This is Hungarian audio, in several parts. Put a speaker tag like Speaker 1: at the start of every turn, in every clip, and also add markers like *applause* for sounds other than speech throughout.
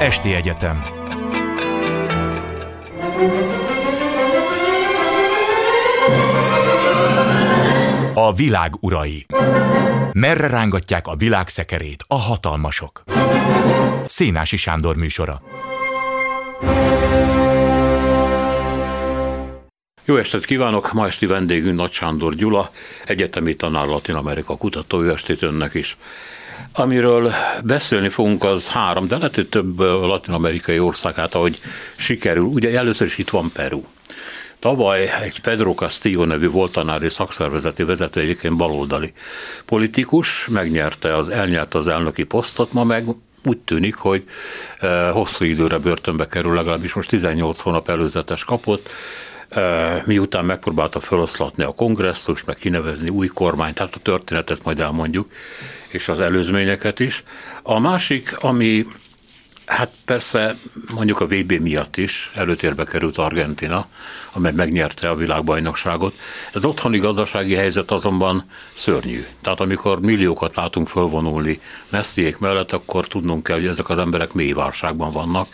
Speaker 1: Esti Egyetem A világ urai Merre rángatják a világ szekerét a hatalmasok? Szénási Sándor műsora
Speaker 2: Jó estét kívánok! Ma esti vendégünk Nagy Sándor Gyula, egyetemi tanár Latin Amerika kutató, jó estét önnek is. Amiről beszélni fogunk, az három, de lehet, hogy több latin-amerikai ország, hát ahogy sikerül. Ugye először is itt van Peru. Tavaly egy Pedro Castillo nevű volt tanári szakszervezeti vezető, egyébként baloldali politikus, megnyerte az, elnyerte az elnöki posztot, ma meg úgy tűnik, hogy hosszú időre börtönbe kerül, legalábbis most 18 hónap előzetes kapott, miután megpróbálta feloszlatni a kongresszus, meg kinevezni új kormányt, tehát a történetet majd elmondjuk, és az előzményeket is. A másik, ami Hát persze mondjuk a VB miatt is előtérbe került Argentina, amely megnyerte a világbajnokságot. Ez otthoni gazdasági helyzet azonban szörnyű. Tehát amikor milliókat látunk fölvonulni messziék mellett, akkor tudnunk kell, hogy ezek az emberek mély válságban vannak,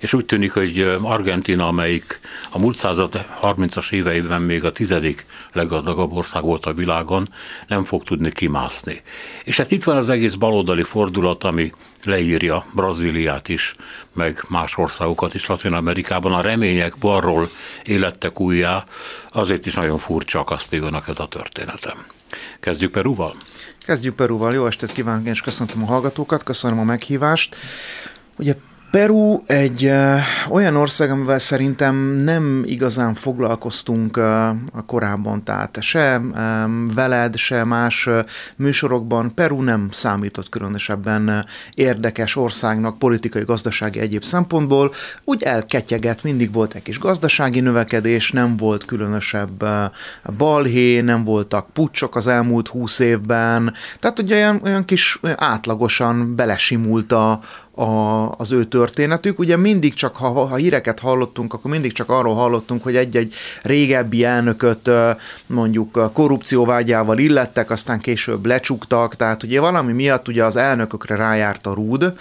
Speaker 2: és úgy tűnik, hogy Argentina, amelyik a múlt század 30-as éveiben még a tizedik leggazdagabb ország volt a világon, nem fog tudni kimászni. És hát itt van az egész baloldali fordulat, ami leírja Brazíliát is, meg más országokat is Latin Amerikában. A remények balról élettek újjá, azért is nagyon furcsa Castillo-nak ez a történetem. Kezdjük Perúval?
Speaker 3: Kezdjük Perúval. Jó estét kívánok, és köszöntöm a hallgatókat, köszönöm a meghívást. Ugye Peru egy uh, olyan ország, amivel szerintem nem igazán foglalkoztunk uh, korábban, tehát se veled, se más uh, műsorokban Peru nem számított különösebben érdekes országnak politikai, gazdasági egyéb szempontból. Úgy elketyeget, mindig volt egy kis gazdasági növekedés, nem volt különösebb balhé, nem voltak pucsok az elmúlt húsz évben, tehát ugye olyan, olyan kis olyan átlagosan belesimult a, a, az ő történetük. Ugye mindig csak, ha, ha híreket hallottunk, akkor mindig csak arról hallottunk, hogy egy-egy régebbi elnököt mondjuk korrupcióvágyával illettek, aztán később lecsuktak, tehát ugye valami miatt ugye az elnökökre rájárt a rúd,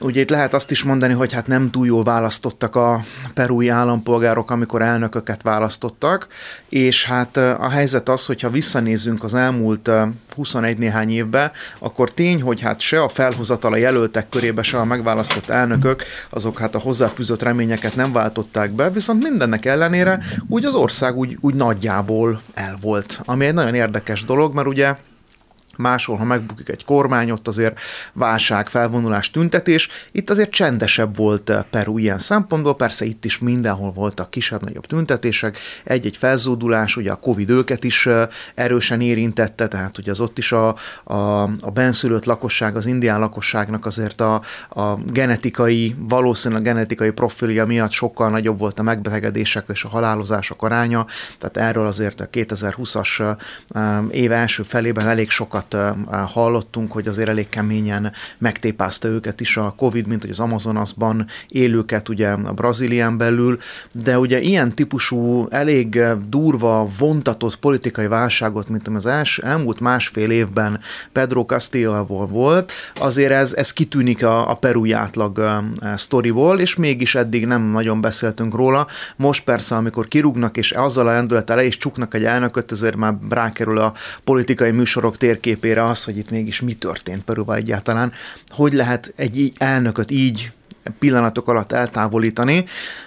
Speaker 3: Ugye itt lehet azt is mondani, hogy hát nem túl jól választottak a perui állampolgárok, amikor elnököket választottak, és hát a helyzet az, hogyha visszanézünk az elmúlt 21 néhány évbe, akkor tény, hogy hát se a felhozatal a jelöltek körébe, se a megválasztott elnökök, azok hát a hozzáfűzött reményeket nem váltották be, viszont mindennek ellenére úgy az ország úgy, úgy nagyjából el volt, ami egy nagyon érdekes dolog, mert ugye máshol, ha megbukik egy kormány, ott azért válság, felvonulás, tüntetés. Itt azért csendesebb volt eh, Peru ilyen szempontból, persze itt is mindenhol voltak kisebb-nagyobb tüntetések, egy-egy felzódulás, ugye a Covid őket is eh, erősen érintette, tehát ugye az ott is a, a, a benszülött lakosság, az indián lakosságnak azért a, a genetikai, valószínűleg genetikai profilja miatt sokkal nagyobb volt a megbetegedések és a halálozások aránya, tehát erről azért a 2020-as eh, év első felében elég sokat sokat hallottunk, hogy azért elég keményen megtépázta őket is a Covid, mint hogy az Amazonasban élőket ugye a Brazílián belül, de ugye ilyen típusú, elég durva, vontatott politikai válságot, mint ami az els, elmúlt másfél évben Pedro castillo volt, azért ez, ez kitűnik a, a perui átlag sztoriból, és mégis eddig nem nagyon beszéltünk róla. Most persze, amikor kirúgnak, és azzal a lendülettel le is csuknak egy elnököt, ezért már rákerül a politikai műsorok térkép térképére az, hogy itt mégis mi történt Peruban egyáltalán, hogy lehet egy elnököt így pillanatok alatt eltávolítani,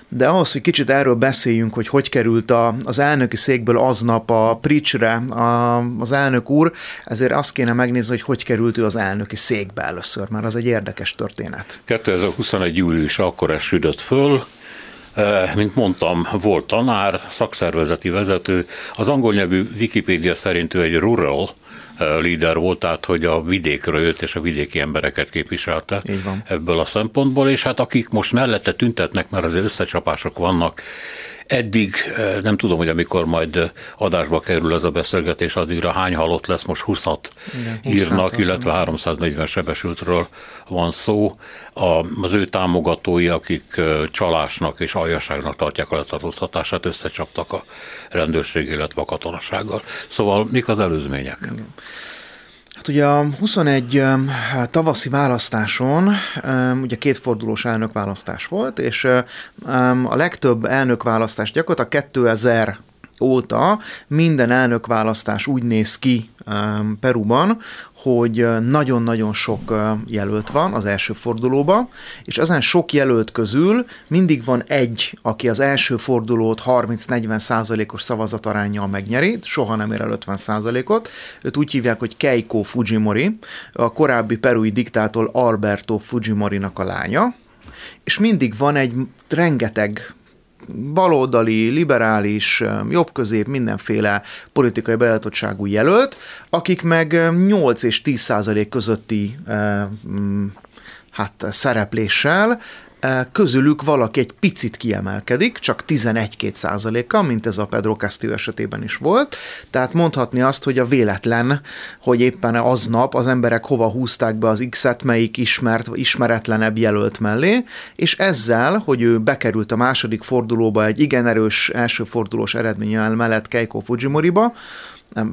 Speaker 3: de ahhoz, hogy kicsit erről beszéljünk, hogy hogy került a, az elnöki székből aznap a Pricsre a, az elnök úr, ezért azt kéne megnézni, hogy hogy került ő az elnöki székbe először, mert az egy érdekes történet.
Speaker 2: 2021. július akkor esődött föl, eh, mint mondtam, volt tanár, szakszervezeti vezető. Az angol nyelvű Wikipédia szerint ő egy rural líder volt, tehát hogy a vidékről jött és a vidéki embereket képviselte ebből a szempontból, és hát akik most mellette tüntetnek, mert az összecsapások vannak, Eddig nem tudom, hogy amikor majd adásba kerül ez a beszélgetés, addigra hány halott lesz, most 20-at írnak, illetve 340 sebesültről van szó. Az ő támogatói, akik csalásnak és aljaságnak tartják a letartóztatását, összecsaptak a rendőrség, illetve a katonasággal. Szóval mik az előzmények? Igen.
Speaker 3: Hát ugye a 21 tavaszi választáson ugye kétfordulós elnökválasztás volt, és a legtöbb elnökválasztás gyakorlatilag 2000 óta minden elnökválasztás úgy néz ki Peruban, hogy nagyon-nagyon sok jelölt van az első fordulóba, és ezen sok jelölt közül mindig van egy, aki az első fordulót 30-40 százalékos szavazatarányjal megnyeri, soha nem ér el 50 százalékot. Őt úgy hívják, hogy Keiko Fujimori, a korábbi perui diktátor Alberto Fujimori-nak a lánya, és mindig van egy rengeteg baloldali, liberális, jobbközép, mindenféle politikai beállítottságú jelölt, akik meg 8 és 10 százalék közötti hát szerepléssel közülük valaki egy picit kiemelkedik, csak 11-2 százaléka, mint ez a Pedro Castillo esetében is volt. Tehát mondhatni azt, hogy a véletlen, hogy éppen aznap az emberek hova húzták be az X-et, melyik ismert, ismeretlenebb jelölt mellé, és ezzel, hogy ő bekerült a második fordulóba egy igen erős első fordulós eredménnyel mellett Keiko Fujimoriba,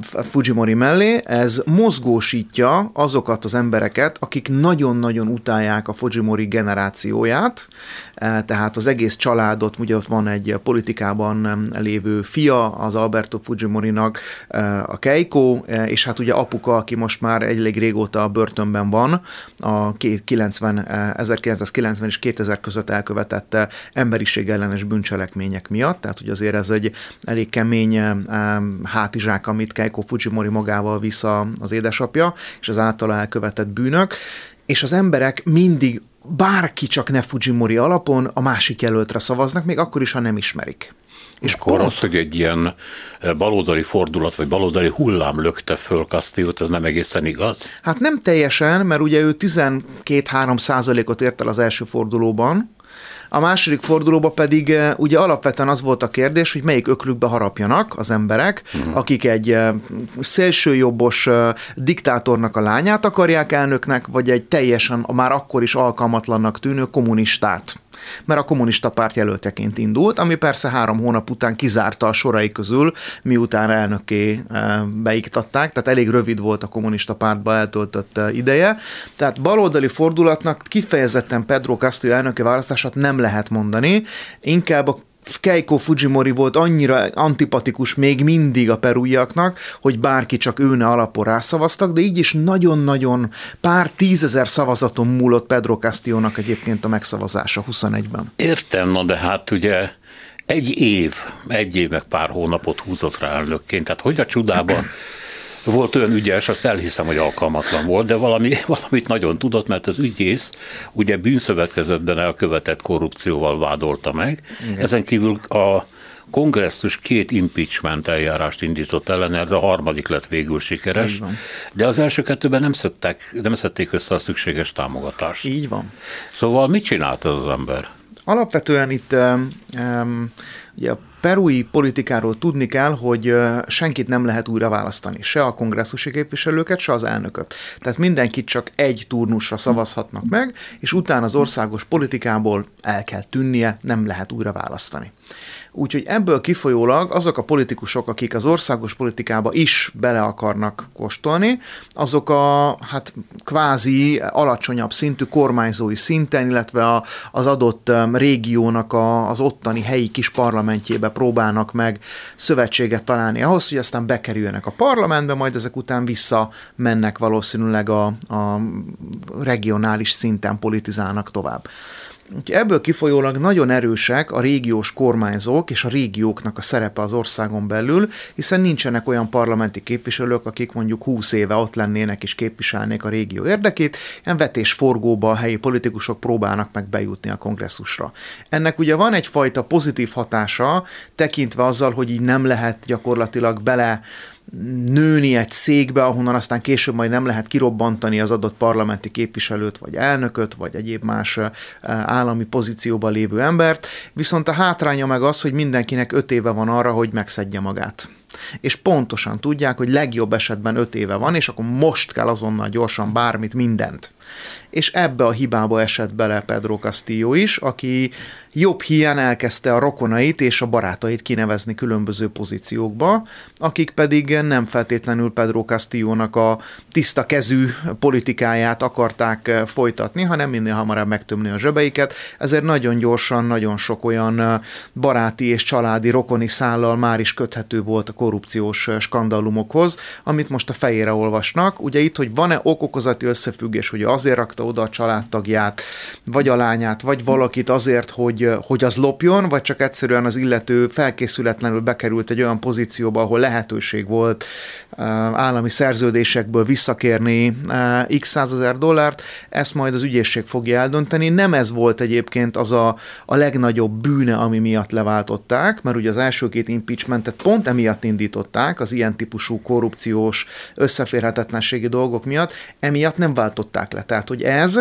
Speaker 3: Fujimori mellé, ez mozgósítja azokat az embereket, akik nagyon-nagyon utálják a Fujimori generációját, e, tehát az egész családot, ugye ott van egy politikában lévő fia az Alberto Fujimorinak, e, a Keiko, e, és hát ugye apuka, aki most már elég régóta a börtönben van, a 90, 1990 és 2000 között elkövetette emberiség ellenes bűncselekmények miatt, tehát hogy azért ez egy elég kemény hátizsák, amit Keiko Fujimori magával vissza az édesapja, és az általa elkövetett bűnök, és az emberek mindig bárki csak ne Fujimori alapon a másik jelöltre szavaznak, még akkor is, ha nem ismerik.
Speaker 2: És akkor pont... az, hogy egy ilyen eh, baloldali fordulat, vagy baloldali hullám lökte föl Castillo-t, ez nem egészen igaz?
Speaker 3: Hát nem teljesen, mert ugye ő 12-3 százalékot ért el az első fordulóban, a második fordulóban pedig eh, ugye alapvetően az volt a kérdés, hogy melyik öklükbe harapjanak az emberek, uh-huh. akik egy eh, szélsőjobbos eh, diktátornak a lányát akarják elnöknek, vagy egy teljesen már akkor is alkalmatlannak tűnő kommunistát mert a kommunista párt jelölteként indult, ami persze három hónap után kizárta a sorai közül, miután elnöké eh, beiktatták, tehát elég rövid volt a kommunista pártba eltöltött eh, ideje. Tehát baloldali fordulatnak kifejezetten Pedro Castillo elnöke választását nem lehet mondani, inkább a Keiko Fujimori volt annyira antipatikus még mindig a perújaknak, hogy bárki csak őne alapon rászavaztak, de így is nagyon-nagyon pár tízezer szavazaton múlott Pedro Castillo-nak egyébként a megszavazása 21-ben.
Speaker 2: Értem, na de hát ugye egy év, egy év meg pár hónapot húzott rá elnökként, tehát hogy a csodában volt olyan ügyes, azt elhiszem, hogy alkalmatlan volt, de valami, *laughs* valamit nagyon tudott, mert az ügyész ugye bűnszövetkezetben elkövetett korrupcióval vádolta meg. Igen. Ezen kívül a kongresszus két impeachment eljárást indított ellen, ez a harmadik lett végül sikeres, de az első kettőben nem, szedtek, nem szedték össze a szükséges támogatást.
Speaker 3: Így van.
Speaker 2: Szóval mit csinált ez az ember?
Speaker 3: Alapvetően itt um, um, ugye a perui politikáról tudni kell, hogy senkit nem lehet újra választani, se a kongresszusi képviselőket, se az elnököt. Tehát mindenkit csak egy turnusra szavazhatnak meg, és utána az országos politikából el kell tűnnie, nem lehet újra választani. Úgyhogy ebből kifolyólag azok a politikusok, akik az országos politikába is bele akarnak kóstolni, azok a hát kvázi alacsonyabb szintű kormányzói szinten, illetve a, az adott régiónak a, az ottani helyi kis parlamentjébe próbálnak meg szövetséget találni ahhoz, hogy aztán bekerüljenek a parlamentbe, majd ezek után vissza mennek valószínűleg a, a regionális szinten politizálnak tovább. Úgyhogy ebből kifolyólag nagyon erősek a régiós kormányzók és a régióknak a szerepe az országon belül, hiszen nincsenek olyan parlamenti képviselők, akik mondjuk 20 éve ott lennének és képviselnék a régió érdekét, ilyen vetésforgóba a helyi politikusok próbálnak meg bejutni a kongresszusra. Ennek ugye van egyfajta pozitív hatása, tekintve azzal, hogy így nem lehet gyakorlatilag bele nőni egy székbe, ahonnan aztán később majd nem lehet kirobbantani az adott parlamenti képviselőt, vagy elnököt, vagy egyéb más állami pozícióban lévő embert, viszont a hátránya meg az, hogy mindenkinek öt éve van arra, hogy megszedje magát. És pontosan tudják, hogy legjobb esetben öt éve van, és akkor most kell azonnal gyorsan bármit, mindent És ebbe a hibába esett bele Pedro Castillo is, aki jobb hiány elkezdte a rokonait és a barátait kinevezni különböző pozíciókba, akik pedig nem feltétlenül Pedro Castillo-nak a tiszta kezű politikáját akarták folytatni, hanem minél hamarabb megtömni a zsebeiket, ezért nagyon gyorsan, nagyon sok olyan baráti és családi rokoni szállal már is köthető volt a korrupciós skandalumokhoz, amit most a fejére olvasnak. Ugye itt, hogy van-e okokozati összefüggés, hogy azért rakta oda a családtagját, vagy a lányát, vagy valakit azért, hogy, hogy az lopjon, vagy csak egyszerűen az illető felkészületlenül bekerült egy olyan pozícióba, ahol lehetőség volt állami szerződésekből visszakérni x százezer dollárt, ezt majd az ügyészség fogja eldönteni. Nem ez volt egyébként az a, a legnagyobb bűne, ami miatt leváltották, mert ugye az első két impeachmentet pont emiatt indították, az ilyen típusú korrupciós összeférhetetlenségi dolgok miatt, emiatt nem váltották le. Tehát, hogy ez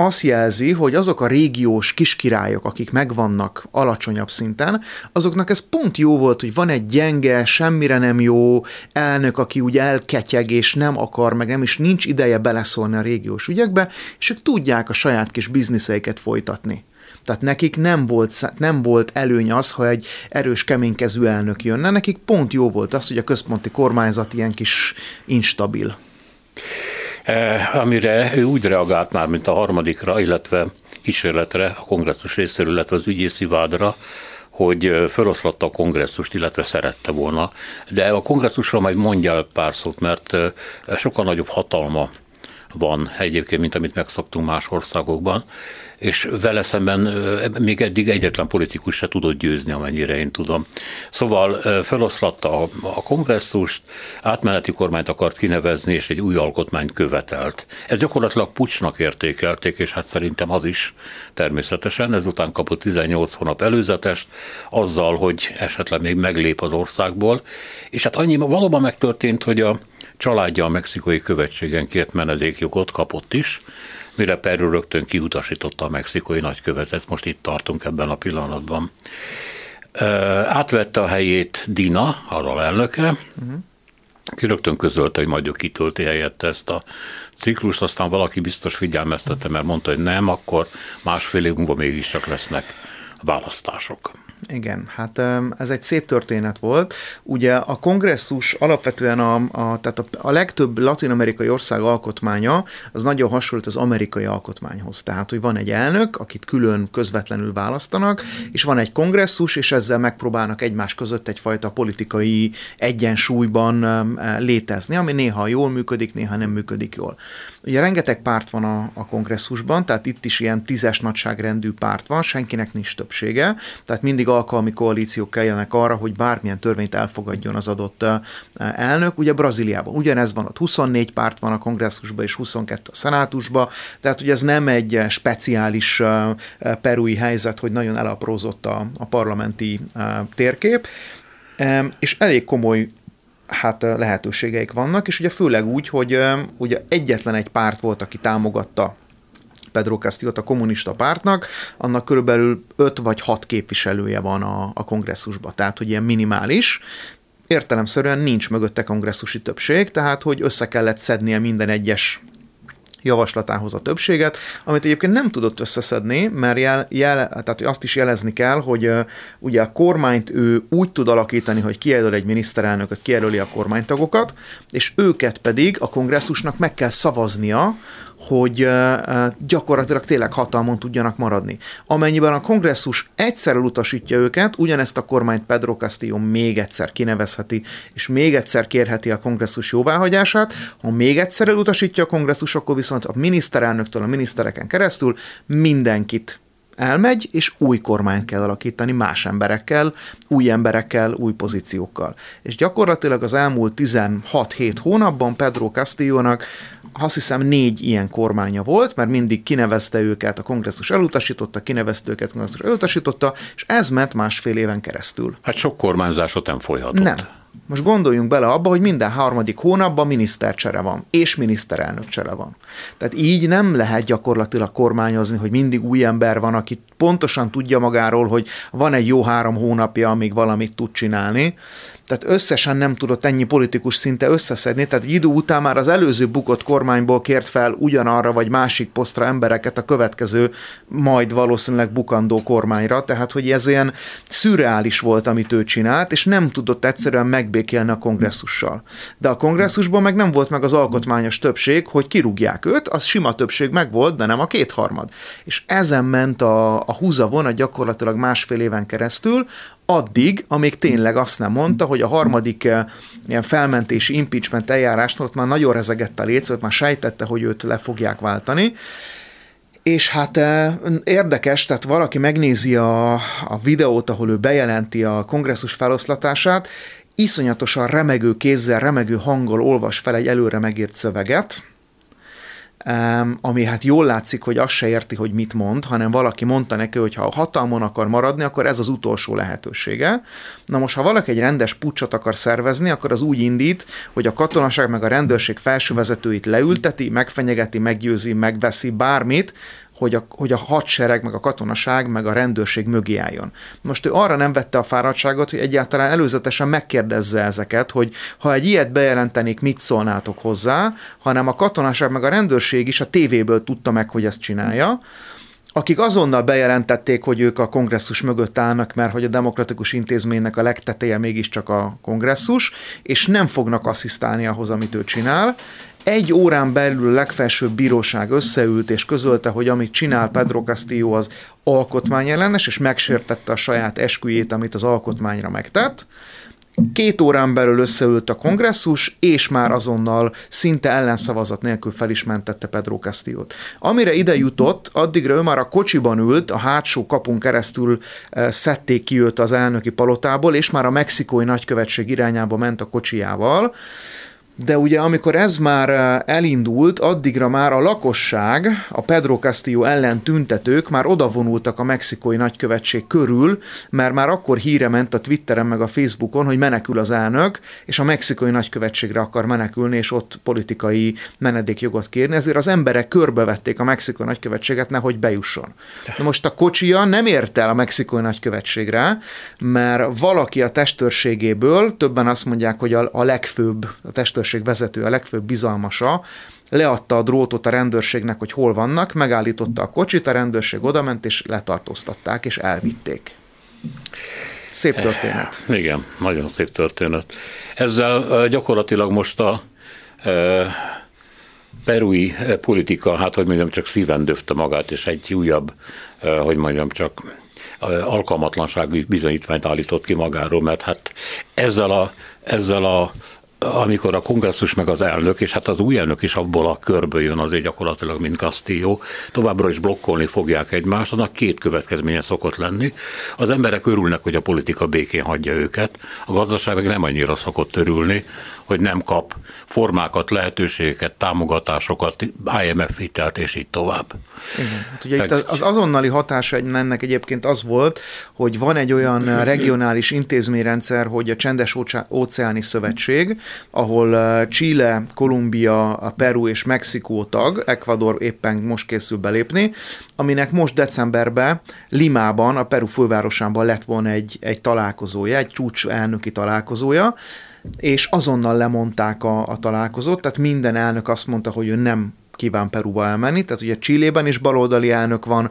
Speaker 3: azt jelzi, hogy azok a régiós kiskirályok, akik megvannak alacsonyabb szinten, azoknak ez pont jó volt, hogy van egy gyenge, semmire nem jó elnök, aki úgy elketyeg és nem akar, meg nem is nincs ideje beleszólni a régiós ügyekbe, és ők tudják a saját kis bizniszeiket folytatni. Tehát nekik nem volt, nem volt előny az, ha egy erős, keménykezű elnök jönne, nekik pont jó volt az, hogy a központi kormányzat ilyen kis instabil.
Speaker 2: Eh, amire ő úgy reagált már, mint a harmadikra, illetve kísérletre, a kongresszus részéről, illetve az ügyészi vádra, hogy eh, feloszlatta a kongresszust, illetve szerette volna. De a kongresszusra majd mondja el pár szót, mert eh, sokkal nagyobb hatalma van egyébként, mint amit megszoktunk más országokban, és vele szemben még eddig egyetlen politikus se tudott győzni, amennyire én tudom. Szóval feloszlatta a, kongresszust, átmeneti kormányt akart kinevezni, és egy új alkotmányt követelt. Ez gyakorlatilag pucsnak értékelték, és hát szerintem az is természetesen. Ezután kapott 18 hónap előzetest, azzal, hogy esetleg még meglép az országból, és hát annyi valóban megtörtént, hogy a családja a mexikai követségen kért menedékjogot kapott is, mire Peru rögtön kiutasította a mexikai nagykövetet, most itt tartunk ebben a pillanatban. Átvette a helyét Dina, a elnöke, uh-huh. ki rögtön közölte, hogy majd ő kitölti helyette ezt a ciklust, aztán valaki biztos figyelmeztette, mert mondta, hogy nem, akkor másfél év múlva mégiscsak lesznek választások.
Speaker 3: Igen, hát ez egy szép történet volt. Ugye a kongresszus alapvetően a, a, tehát a, a legtöbb latin-amerikai ország alkotmánya az nagyon hasonlít az amerikai alkotmányhoz. Tehát, hogy van egy elnök, akit külön közvetlenül választanak, és van egy kongresszus, és ezzel megpróbálnak egymás között egyfajta politikai egyensúlyban létezni, ami néha jól működik, néha nem működik jól. Ugye rengeteg párt van a, a kongresszusban, tehát itt is ilyen tízes nagyságrendű párt van, senkinek nincs többsége, tehát mindig alkalmi koalíciók kelljenek arra, hogy bármilyen törvényt elfogadjon az adott elnök. Ugye Brazíliában ugyanez van, ott 24 párt van a kongresszusban és 22 a szenátusban, tehát ugye ez nem egy speciális perui helyzet, hogy nagyon elaprózott a, a parlamenti térkép, és elég komoly hát lehetőségeik vannak, és ugye főleg úgy, hogy ugye egyetlen egy párt volt, aki támogatta Pedro Castillo a kommunista pártnak, annak körülbelül 5 vagy 6 képviselője van a, a kongresszusban, tehát hogy ilyen minimális, értelemszerűen nincs mögötte kongresszusi többség, tehát hogy össze kellett szednie minden egyes javaslatához a többséget, amit egyébként nem tudott összeszedni, mert jel, jel, tehát azt is jelezni kell, hogy uh, ugye a kormányt ő úgy tud alakítani, hogy kijelöl egy miniszterelnököt, kijelöli a kormánytagokat, és őket pedig a kongresszusnak meg kell szavaznia, hogy gyakorlatilag tényleg hatalmon tudjanak maradni. Amennyiben a kongresszus egyszer elutasítja őket, ugyanezt a kormányt Pedro Castillo még egyszer kinevezheti, és még egyszer kérheti a kongresszus jóváhagyását. Ha még egyszer elutasítja a kongresszus, akkor viszont a miniszterelnöktől a minisztereken keresztül mindenkit elmegy, és új kormányt kell alakítani más emberekkel, új emberekkel, új pozíciókkal. És gyakorlatilag az elmúlt 16-7 hónapban Pedro Castillo-nak azt hiszem négy ilyen kormánya volt, mert mindig kinevezte őket, a kongresszus elutasította, kinevezte őket, a kongresszus elutasította, és ez ment másfél éven keresztül.
Speaker 2: Hát sok kormányzásot nem folyhatott.
Speaker 3: Nem. Most gondoljunk bele abba, hogy minden harmadik hónapban minisztercsere van, és miniszterelnökcsere van. Tehát így nem lehet gyakorlatilag kormányozni, hogy mindig új ember van, aki pontosan tudja magáról, hogy van egy jó három hónapja, amíg valamit tud csinálni. Tehát összesen nem tudott ennyi politikus szinte összeszedni, tehát egy idő után már az előző bukott kormányból kért fel ugyanarra vagy másik posztra embereket a következő, majd valószínűleg bukandó kormányra, tehát hogy ez ilyen szürreális volt, amit ő csinált, és nem tudott egyszerűen megbékélni a kongresszussal. De a kongresszusban meg nem volt meg az alkotmányos többség, hogy kirúgják őt, az sima többség meg volt, de nem a kétharmad. És ezen ment a, a húzavon gyakorlatilag másfél éven keresztül, addig, amíg tényleg azt nem mondta, hogy a harmadik eh, ilyen felmentési impeachment eljárásnál ott már nagyon rezegett a ott már sejtette, hogy őt le fogják váltani, és hát eh, érdekes, tehát valaki megnézi a, a videót, ahol ő bejelenti a kongresszus feloszlatását, iszonyatosan remegő kézzel, remegő hanggal olvas fel egy előre megírt szöveget, ami hát jól látszik, hogy azt se érti, hogy mit mond, hanem valaki mondta neki, hogy ha a hatalmon akar maradni, akkor ez az utolsó lehetősége. Na most, ha valaki egy rendes pucsot akar szervezni, akkor az úgy indít, hogy a katonaság meg a rendőrség felső vezetőit leülteti, megfenyegeti, meggyőzi, megveszi bármit, hogy a, hogy a hadsereg, meg a katonaság, meg a rendőrség mögé álljon. Most ő arra nem vette a fáradtságot, hogy egyáltalán előzetesen megkérdezze ezeket, hogy ha egy ilyet bejelentenék, mit szólnátok hozzá, hanem a katonaság, meg a rendőrség is a tévéből tudta meg, hogy ezt csinálja, akik azonnal bejelentették, hogy ők a kongresszus mögött állnak, mert hogy a demokratikus intézménynek a legteteje mégiscsak a kongresszus, és nem fognak asszisztálni ahhoz, amit ő csinál, egy órán belül a legfelsőbb bíróság összeült és közölte, hogy amit csinál Pedro Castillo az alkotmányellenes, és megsértette a saját esküjét, amit az alkotmányra megtett. Két órán belül összeült a kongresszus, és már azonnal szinte ellenszavazat nélkül felismentette Pedro Castillo-t. Amire ide jutott, addigra ő már a kocsiban ült, a hátsó kapun keresztül eh, szedték ki őt az elnöki palotából, és már a mexikói nagykövetség irányába ment a kocsijával, de ugye amikor ez már elindult, addigra már a lakosság, a Pedro Castillo ellen tüntetők már odavonultak a mexikói nagykövetség körül, mert már akkor híre ment a Twitteren meg a Facebookon, hogy menekül az elnök, és a mexikói nagykövetségre akar menekülni, és ott politikai menedékjogot kérni, ezért az emberek körbevették a mexikói nagykövetséget, nehogy bejusson. De most a kocsia nem ért el a mexikói nagykövetségre, mert valaki a testőrségéből, többen azt mondják, hogy a, a legfőbb a testőrség rendőrség vezető, a legfőbb bizalmasa, leadta a drótot a rendőrségnek, hogy hol vannak, megállította a kocsit, a rendőrség odament, és letartóztatták, és elvitték. Szép történet.
Speaker 2: E, igen, nagyon szép történet. Ezzel gyakorlatilag most a e, perui politika, hát hogy mondjam, csak szíven döfte magát, és egy újabb, e, hogy mondjam, csak alkalmatlansági bizonyítványt állított ki magáról, mert hát ezzel a, ezzel a amikor a kongresszus meg az elnök, és hát az új elnök is abból a körből jön azért gyakorlatilag, mint Castillo, továbbra is blokkolni fogják egymást, annak két következménye szokott lenni. Az emberek örülnek, hogy a politika békén hagyja őket, a gazdaság meg nem annyira szokott örülni, hogy nem kap formákat, lehetőségeket, támogatásokat, IMF hitelt, és így tovább.
Speaker 3: Igen. Hát ugye itt az azonnali hatása ennek egyébként az volt, hogy van egy olyan regionális intézményrendszer, hogy a Csendes Óceáni Szövetség, ahol Chile, Kolumbia, Peru és Mexikó tag, Ecuador éppen most készül belépni, aminek most decemberben Limában, a Peru fővárosában lett volna egy, egy találkozója, egy csúcs elnöki találkozója, és azonnal lemondták a, a találkozót, tehát minden elnök azt mondta, hogy ő nem kíván Peruba elmenni, tehát ugye Csillében is baloldali elnök van,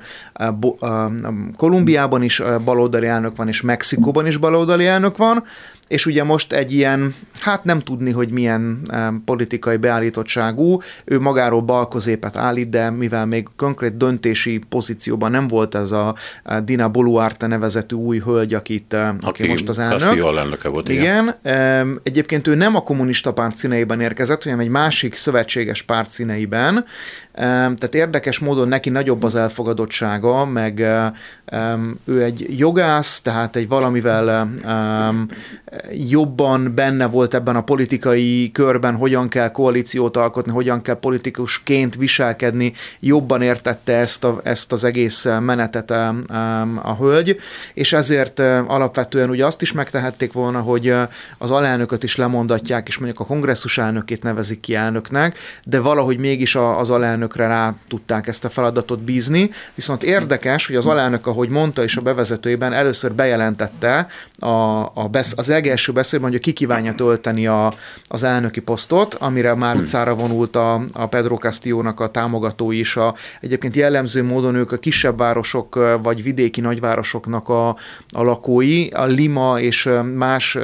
Speaker 3: Kolumbiában is baloldali elnök van, és Mexikóban is baloldali elnök van, és ugye most egy ilyen, hát nem tudni, hogy milyen politikai beállítottságú, ő magáról balkozépet állít, de mivel még konkrét döntési pozícióban nem volt ez a Dina Boluarte nevezetű új hölgy, akit, aki, aki most az elnök.
Speaker 2: elnöke volt, igen.
Speaker 3: igen. Egyébként ő nem a kommunista párt színeiben érkezett, hanem egy másik szövetséges párt színeiben, tehát érdekes módon neki nagyobb az elfogadottsága, meg ő egy jogász, tehát egy valamivel jobban benne volt ebben a politikai körben, hogyan kell koalíciót alkotni, hogyan kell politikusként viselkedni, jobban értette ezt, a, ezt az egész menetet a, a hölgy, és ezért alapvetően ugye azt is megtehették volna, hogy az alelnököt is lemondatják, és mondjuk a kongresszus elnökét nevezik ki elnöknek, de valahogy mégis az alelnök alelnökre rá tudták ezt a feladatot bízni, viszont érdekes, hogy az alelnök, ahogy mondta is a bevezetőjében, először bejelentette a, a besz, az legelső beszélben, hogy ki kívánja tölteni a, az elnöki posztot, amire már hmm. utcára vonult a, a Pedro Castillo-nak a támogatói is. A, egyébként jellemző módon ők a kisebb városok vagy vidéki nagyvárosoknak a, a lakói, a Lima és más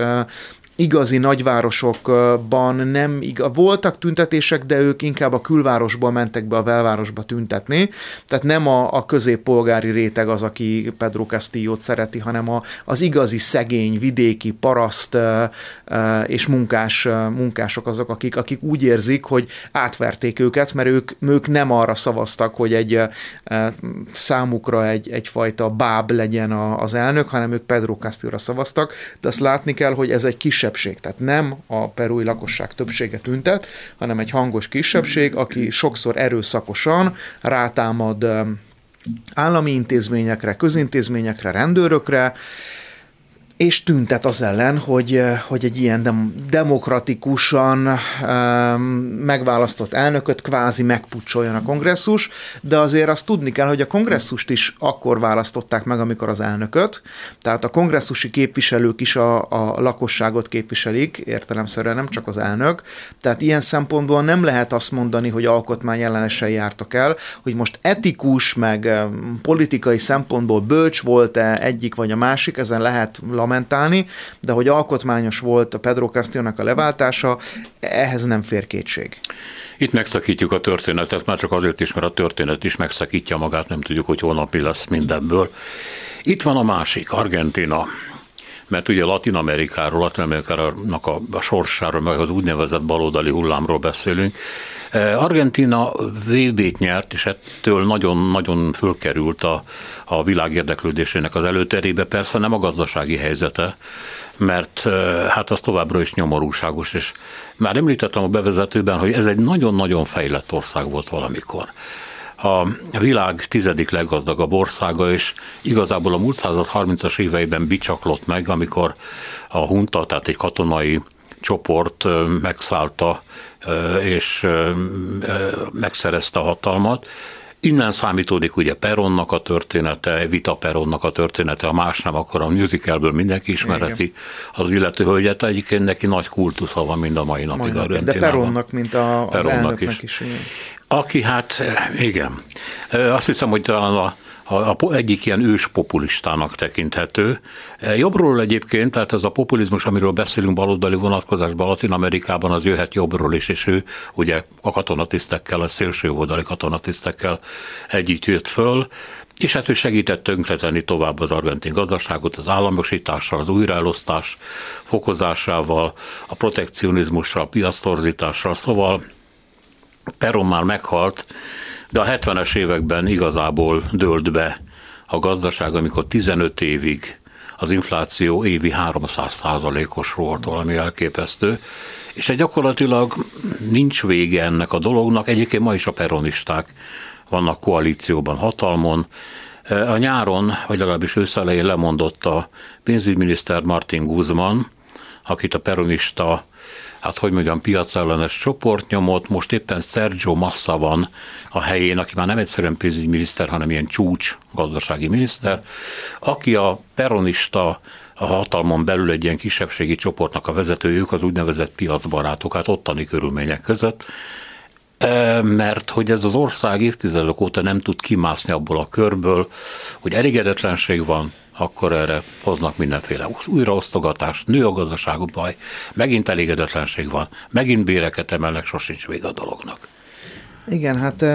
Speaker 3: igazi nagyvárosokban nem igaz. Voltak tüntetések, de ők inkább a külvárosból mentek be a belvárosba tüntetni, tehát nem a, a középpolgári réteg az, aki Pedro Castillo-t szereti, hanem a, az igazi szegény, vidéki, paraszt és munkás, munkások azok, akik, akik úgy érzik, hogy átverték őket, mert ők, ők nem arra szavaztak, hogy egy számukra egy, egyfajta báb legyen az elnök, hanem ők Pedro Castillo-ra szavaztak, de azt látni kell, hogy ez egy kis kisebbség, tehát nem a perui lakosság többsége tüntet, hanem egy hangos kisebbség, aki sokszor erőszakosan rátámad állami intézményekre, közintézményekre, rendőrökre, és tüntet az ellen, hogy, eh, hogy egy ilyen dem- demokratikusan um, megválasztott elnököt kvázi megpucsoljon a kongresszus, de azért azt tudni kell, hogy a kongresszust is akkor választották meg, amikor az elnököt, tehát a kongresszusi képviselők is a, a lakosságot képviselik, értelemszerűen nem csak az elnök, tehát ilyen szempontból nem lehet azt mondani, hogy alkotmány ellenesen jártak el, hogy most etikus, meg politikai szempontból bölcs volt-e egyik vagy a másik, ezen lehet lamentálni, de hogy alkotmányos volt a Pedro castillo a leváltása, ehhez nem fér kétség.
Speaker 2: Itt megszakítjuk a történetet, már csak azért is, mert a történet is megszakítja magát, nem tudjuk, hogy holnap mi lesz mindenből. Itt van a másik, Argentina mert ugye Latin Amerikáról, Latin Amerikának a, a sorsáról, meg az úgynevezett baloldali hullámról beszélünk. Argentina vb nyert, és ettől nagyon-nagyon fölkerült a, a világ érdeklődésének az előterébe, persze nem a gazdasági helyzete, mert hát az továbbra is nyomorúságos, és már említettem a bevezetőben, hogy ez egy nagyon-nagyon fejlett ország volt valamikor. A világ tizedik leggazdagabb országa, és igazából a múlt század 30-as éveiben bicsaklott meg, amikor a hunta, tehát egy katonai csoport megszállta és megszerezte a hatalmat, Innen számítódik ugye Peronnak a története, Vita Peronnak a története, a más nem, akkor a musicalből mindenki ismereti Igen. az illető hölgyet, egyébként neki nagy kultusza van mind a mai napig.
Speaker 3: Majd, de Peronnak, mint a, Peronnak az is. is igen.
Speaker 2: Aki hát, igen, azt hiszem, hogy talán a a, a egyik ilyen ős populistának tekinthető. Jobbról egyébként, tehát ez a populizmus, amiről beszélünk baloldali vonatkozásban Latin Amerikában, az jöhet jobbról is, és ő ugye a katonatisztekkel, a szélső oldali katonatisztekkel együtt jött föl, és hát ő segített tönkretenni tovább az argentin gazdaságot az államosítással, az újraelosztás fokozásával, a protekcionizmussal, a piasztorzítással, szóval Peron már meghalt, de a 70-es években igazából dőlt be a gazdaság, amikor 15 évig az infláció évi 300 százalékos volt, valami elképesztő, és egy gyakorlatilag nincs vége ennek a dolognak. Egyébként ma is a peronisták vannak koalícióban hatalmon. A nyáron, vagy legalábbis őszelején lemondott a pénzügyminiszter Martin Guzman, akit a peronista hát hogy mondjam, piacellenes csoport nyomott, most éppen Sergio Massa van a helyén, aki már nem egyszerűen pénzügyminiszter, hanem ilyen csúcs gazdasági miniszter, aki a peronista a hatalmon belül egy ilyen kisebbségi csoportnak a vezető, ők az úgynevezett piacbarátok, hát ottani körülmények között, e, mert hogy ez az ország évtizedek óta nem tud kimászni abból a körből, hogy elégedetlenség van, akkor erre hoznak mindenféle újraosztogatást, nő a gazdaságú baj, megint elégedetlenség van, megint béreket emelnek, sosincs vége a dolognak.
Speaker 3: Igen, hát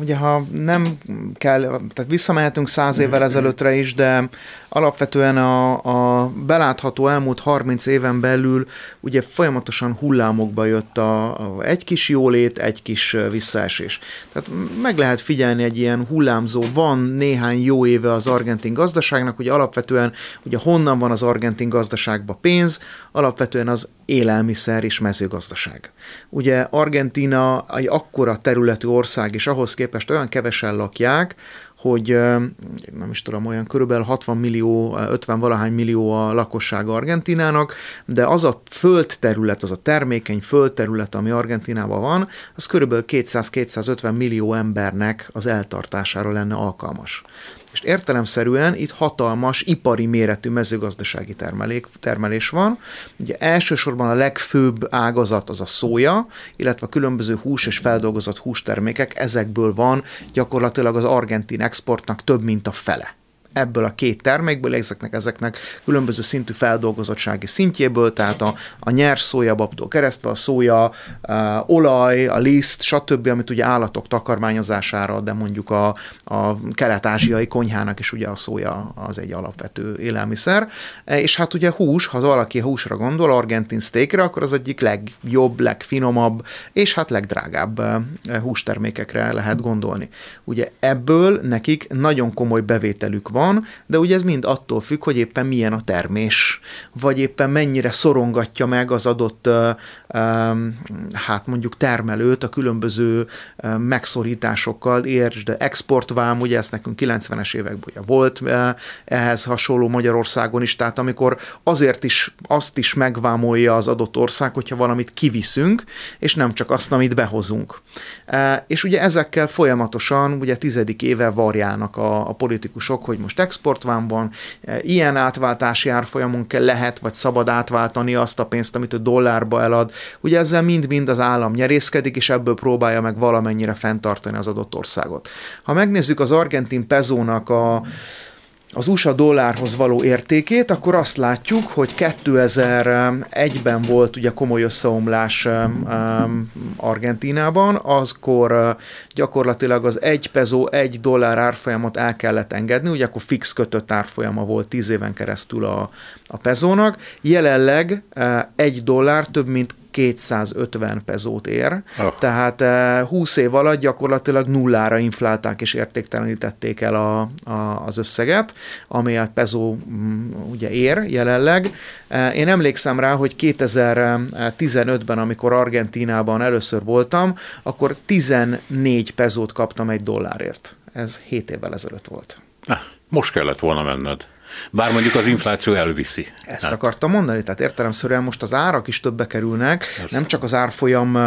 Speaker 3: ugye ha nem kell, tehát visszamehetünk száz évvel ezelőttre is, de alapvetően a, a belátható elmúlt 30 éven belül ugye folyamatosan hullámokba jött a, a, egy kis jólét, egy kis visszaesés. Tehát meg lehet figyelni egy ilyen hullámzó, van néhány jó éve az argentin gazdaságnak, ugye alapvetően ugye honnan van az argentin gazdaságba pénz, alapvetően az élelmiszer és mezőgazdaság. Ugye Argentina egy akkora területű ország, és ahhoz képest olyan kevesen lakják, hogy nem is tudom, olyan körülbelül 60 millió, 50 valahány millió a lakosság Argentinának, de az a földterület, az a termékeny földterület, ami Argentinában van, az körülbelül 200-250 millió embernek az eltartására lenne alkalmas. És értelemszerűen itt hatalmas ipari méretű mezőgazdasági termelék, termelés van. Ugye elsősorban a legfőbb ágazat az a szója, illetve a különböző hús és feldolgozott hústermékek, ezekből van gyakorlatilag az argentin exportnak több mint a fele ebből a két termékből, ezeknek, ezeknek különböző szintű feldolgozottsági szintjéből, tehát a, a nyers szójababtól keresztve a szója, a olaj, a liszt, stb., amit ugye állatok takarmányozására, de mondjuk a, a kelet-ázsiai konyhának is ugye a szója az egy alapvető élelmiszer. E, és hát ugye hús, ha valaki húsra gondol, argentin steakre, akkor az egyik legjobb, legfinomabb, és hát legdrágább e, hústermékekre lehet gondolni. Ugye ebből nekik nagyon komoly bevételük van, van, de ugye ez mind attól függ, hogy éppen milyen a termés, vagy éppen mennyire szorongatja meg az adott, hát mondjuk termelőt a különböző megszorításokkal, értsd, exportvám, ugye ezt nekünk 90-es években volt ehhez hasonló Magyarországon is, tehát amikor azért is azt is megvámolja az adott ország, hogyha valamit kiviszünk, és nem csak azt, amit behozunk. És ugye ezekkel folyamatosan, ugye tizedik éve varjának a, a politikusok, hogy most most exportván van, e, ilyen átváltási árfolyamon kell lehet, vagy szabad átváltani azt a pénzt, amit a dollárba elad. Ugye ezzel mind-mind az állam nyerészkedik, és ebből próbálja meg valamennyire fenntartani az adott országot. Ha megnézzük az argentin pezónak a az USA dollárhoz való értékét, akkor azt látjuk, hogy 2001-ben volt ugye komoly összeomlás Argentinában, azkor gyakorlatilag az egy pezó, egy dollár árfolyamot el kellett engedni, ugye akkor fix kötött árfolyama volt 10 éven keresztül a, a pezónak. Jelenleg egy dollár több mint 250 pezót ér, oh. tehát 20 eh, év alatt gyakorlatilag nullára inflálták és értéktelenítették el a, a, az összeget, ami a pezó mm, ugye ér jelenleg. Eh, én emlékszem rá, hogy 2015-ben, amikor Argentínában először voltam, akkor 14 pezót kaptam egy dollárért. Ez 7 évvel ezelőtt volt.
Speaker 2: Ah, most kellett volna menned. Bár mondjuk az infláció elviszi.
Speaker 3: Ezt hát. akartam mondani, tehát értelemszerűen most az árak is többe kerülnek, Ez. nem csak az árfolyam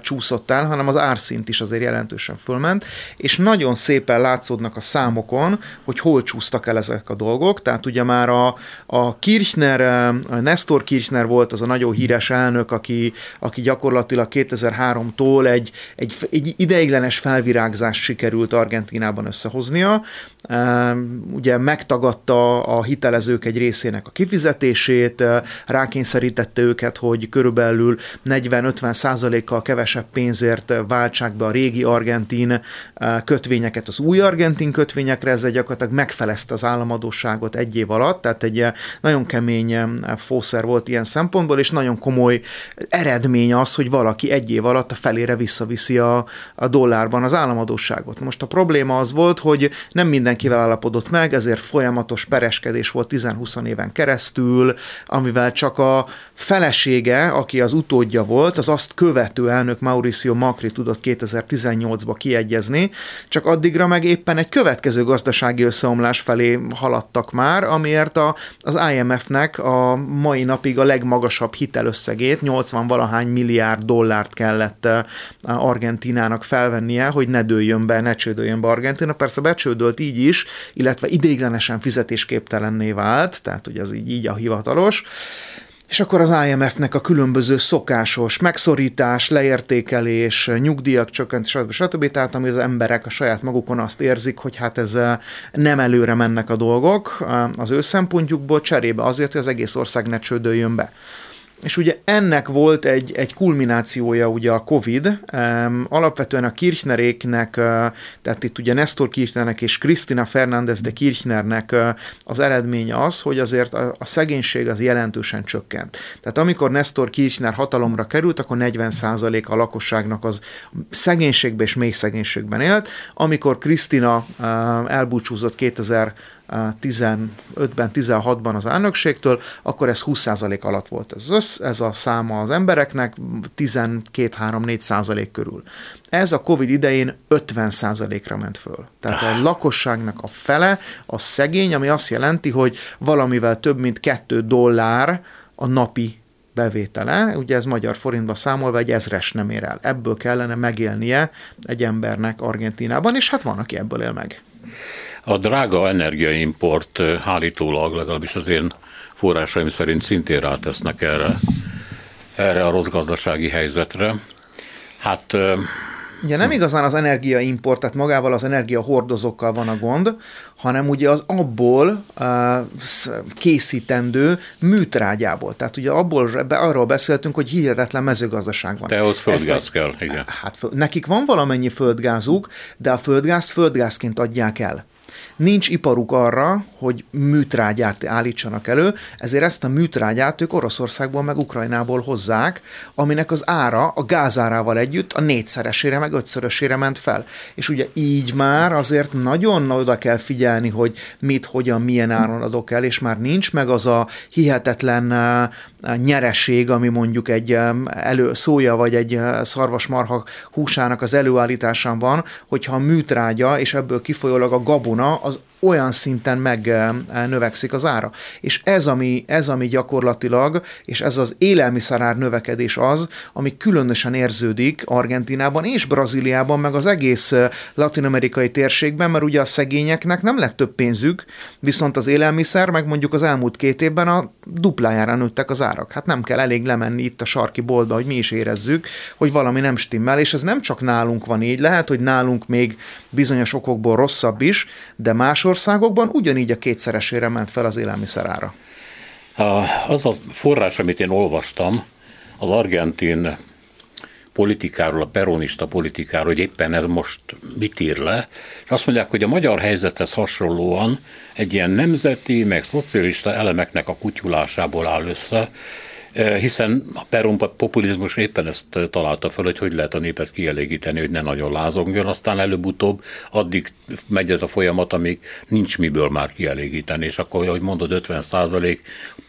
Speaker 3: csúszott el, hanem az árszint is azért jelentősen fölment, és nagyon szépen látszódnak a számokon, hogy hol csúsztak el ezek a dolgok, tehát ugye már a, a Kirchner, a Nestor Kirchner volt az a nagyon híres elnök, aki, aki gyakorlatilag 2003-tól egy, egy, egy ideiglenes felvirágzást sikerült Argentinában összehoznia, ugye megtagadta a hitelezők egy részének a kifizetését, rákényszerítette őket, hogy körülbelül 40-50 százalékkal kevesebb pénzért váltsák be a régi argentin kötvényeket az új argentin kötvényekre, ezzel gyakorlatilag megfelezte az államadóságot egy év alatt, tehát egy nagyon kemény fószer volt ilyen szempontból, és nagyon komoly eredmény az, hogy valaki egy év alatt a felére visszaviszi a, a dollárban az államadóságot. Most a probléma az volt, hogy nem mindenkivel állapodott meg, ezért folyamatos pereskedés volt 10-20 éven keresztül, amivel csak a felesége, aki az utódja volt, az azt követő elnök Mauricio Macri tudott 2018-ba kiegyezni, csak addigra meg éppen egy következő gazdasági összeomlás felé haladtak már, amiért a, az IMF-nek a mai napig a legmagasabb hitelösszegét, 80 valahány milliárd dollárt kellett eh, Argentinának felvennie, hogy ne dőljön be, ne csődöljön be Argentina. Persze becsődölt így is, illetve ideiglenesen fizetésképtelenné vált, tehát ugye ez így, így a hivatalos, és akkor az IMF-nek a különböző szokásos megszorítás, leértékelés, nyugdíjak csökkentés, stb. stb. Tehát ami az emberek a saját magukon azt érzik, hogy hát ez eh, nem előre mennek a dolgok eh, az ő szempontjukból, cserébe azért, hogy az egész ország ne csődöljön be. És ugye ennek volt egy, egy kulminációja ugye a Covid, alapvetően a Kirchneréknek, tehát itt ugye Nestor Kirchnernek és Kristina Fernández de Kirchnernek az eredménye az, hogy azért a, a szegénység az jelentősen csökkent. Tehát amikor Nestor Kirchner hatalomra került, akkor 40% a lakosságnak az szegénységben és mély szegénységben élt. Amikor Kristina elbúcsúzott 2000 15-ben, 16-ban az elnökségtől, akkor ez 20% alatt volt ez, össz, ez a száma az embereknek, 12-3-4% körül. Ez a Covid idején 50%-ra ment föl. Tehát a lakosságnak a fele a szegény, ami azt jelenti, hogy valamivel több mint 2 dollár a napi bevétele, ugye ez magyar forintba számolva egy ezres nem ér el. Ebből kellene megélnie egy embernek Argentinában, és hát van, aki ebből él meg.
Speaker 2: A drága energiaimport állítólag, legalábbis az én forrásaim szerint szintén rátesznek erre, erre a rossz gazdasági helyzetre. Hát
Speaker 3: Ugye nem igazán az energiaimport, tehát magával az energiahordozókkal van a gond, hanem ugye az abból uh, készítendő műtrágyából. Tehát ugye abból arról beszéltünk, hogy hihetetlen mezőgazdaság van.
Speaker 2: Tehoz földgáz kell, igen.
Speaker 3: Hát nekik van valamennyi földgázuk, de a földgázt földgázként adják el nincs iparuk arra, hogy műtrágyát állítsanak elő, ezért ezt a műtrágyát ők Oroszországból meg Ukrajnából hozzák, aminek az ára a gázárával együtt a négyszeresére meg ötszörösére ment fel. És ugye így már azért nagyon oda kell figyelni, hogy mit, hogyan, milyen áron adok el, és már nincs meg az a hihetetlen nyereség, ami mondjuk egy elő, szója vagy egy szarvasmarha húsának az előállításán van, hogyha a műtrágya és ebből kifolyólag a gabona az olyan szinten megnövekszik az ára. És ez ami, ez, ami gyakorlatilag, és ez az élelmiszerár növekedés az, ami különösen érződik Argentinában és Brazíliában, meg az egész latinamerikai térségben, mert ugye a szegényeknek nem lett több pénzük, viszont az élelmiszer, meg mondjuk az elmúlt két évben a duplájára nőttek az árak. Hát nem kell elég lemenni itt a sarki boltba, hogy mi is érezzük, hogy valami nem stimmel, és ez nem csak nálunk van így, lehet, hogy nálunk még bizonyos okokból rosszabb is, de más országokban ugyanígy a kétszeresére ment fel az élelmiszer ára.
Speaker 2: Az a forrás, amit én olvastam, az argentin politikáról, a peronista politikáról, hogy éppen ez most mit ír le, és azt mondják, hogy a magyar helyzethez hasonlóan egy ilyen nemzeti, meg szocialista elemeknek a kutyulásából áll össze, hiszen a Peron populizmus éppen ezt eh, találta fel, hogy hogy lehet a népet kielégíteni, hogy ne nagyon lázongjon, aztán előbb-utóbb addig megy ez a folyamat, amíg nincs miből már kielégíteni, és akkor, hogy mondod, 50 százalék,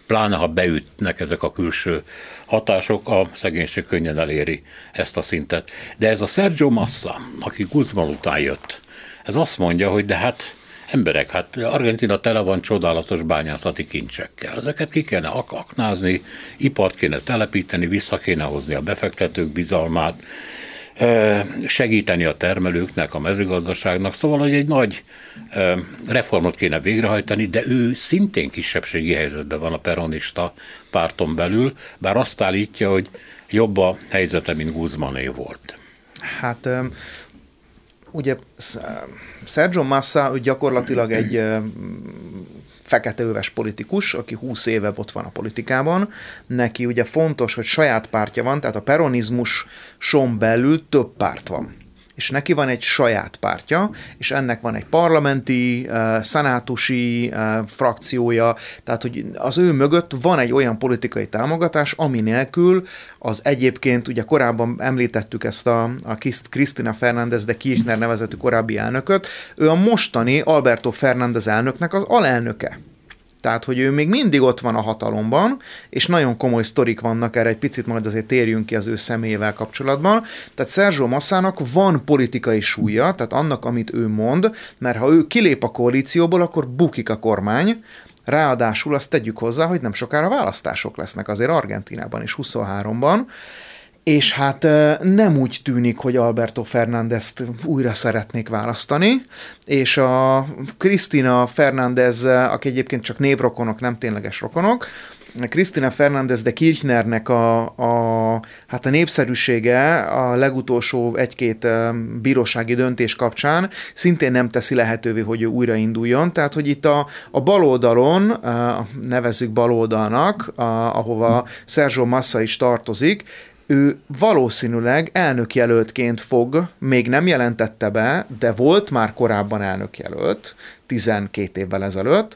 Speaker 2: pláne ha beütnek ezek a külső hatások, a szegénység könnyen eléri ezt a szintet. De ez a Sergio Massa, aki Guzman után jött, ez azt mondja, hogy de hát emberek, hát Argentina tele van csodálatos bányászati kincsekkel. Ezeket ki kéne ak- aknázni, ipart kéne telepíteni, vissza kéne hozni a befektetők bizalmát, segíteni a termelőknek, a mezőgazdaságnak, szóval, hogy egy nagy reformot kéne végrehajtani, de ő szintén kisebbségi helyzetben van a peronista párton belül, bár azt állítja, hogy jobb a helyzete, mint Guzmané volt.
Speaker 3: Hát ugye Sergio Massa gyakorlatilag egy feketeöves politikus, aki 20 éve ott van a politikában. Neki ugye fontos, hogy saját pártja van, tehát a peronizmus som belül több párt van és neki van egy saját pártja, és ennek van egy parlamenti, uh, szenátusi uh, frakciója, tehát hogy az ő mögött van egy olyan politikai támogatás, ami nélkül az egyébként, ugye korábban említettük ezt a, a Krisztina Fernández de Kirchner nevezetű korábbi elnököt, ő a mostani Alberto Fernández elnöknek az alelnöke. Tehát, hogy ő még mindig ott van a hatalomban, és nagyon komoly sztorik vannak erre, egy picit majd azért térjünk ki az ő személyével kapcsolatban. Tehát Sergio Massának van politikai súlya, tehát annak, amit ő mond, mert ha ő kilép a koalícióból, akkor bukik a kormány, Ráadásul azt tegyük hozzá, hogy nem sokára választások lesznek azért Argentinában is 23-ban, és hát nem úgy tűnik, hogy Alberto Fernándezt újra szeretnék választani, és a Cristina Fernández, aki egyébként csak névrokonok, nem tényleges rokonok, Krisztina Fernández de Kirchnernek a, a, hát a népszerűsége a legutolsó egy-két bírósági döntés kapcsán szintén nem teszi lehetővé, hogy ő újrainduljon. Tehát, hogy itt a, a baloldalon, nevezzük baloldalnak, a, ahova Sergio Massa is tartozik, ő valószínűleg elnökjelöltként fog, még nem jelentette be, de volt már korábban elnökjelölt, 12 évvel ezelőtt,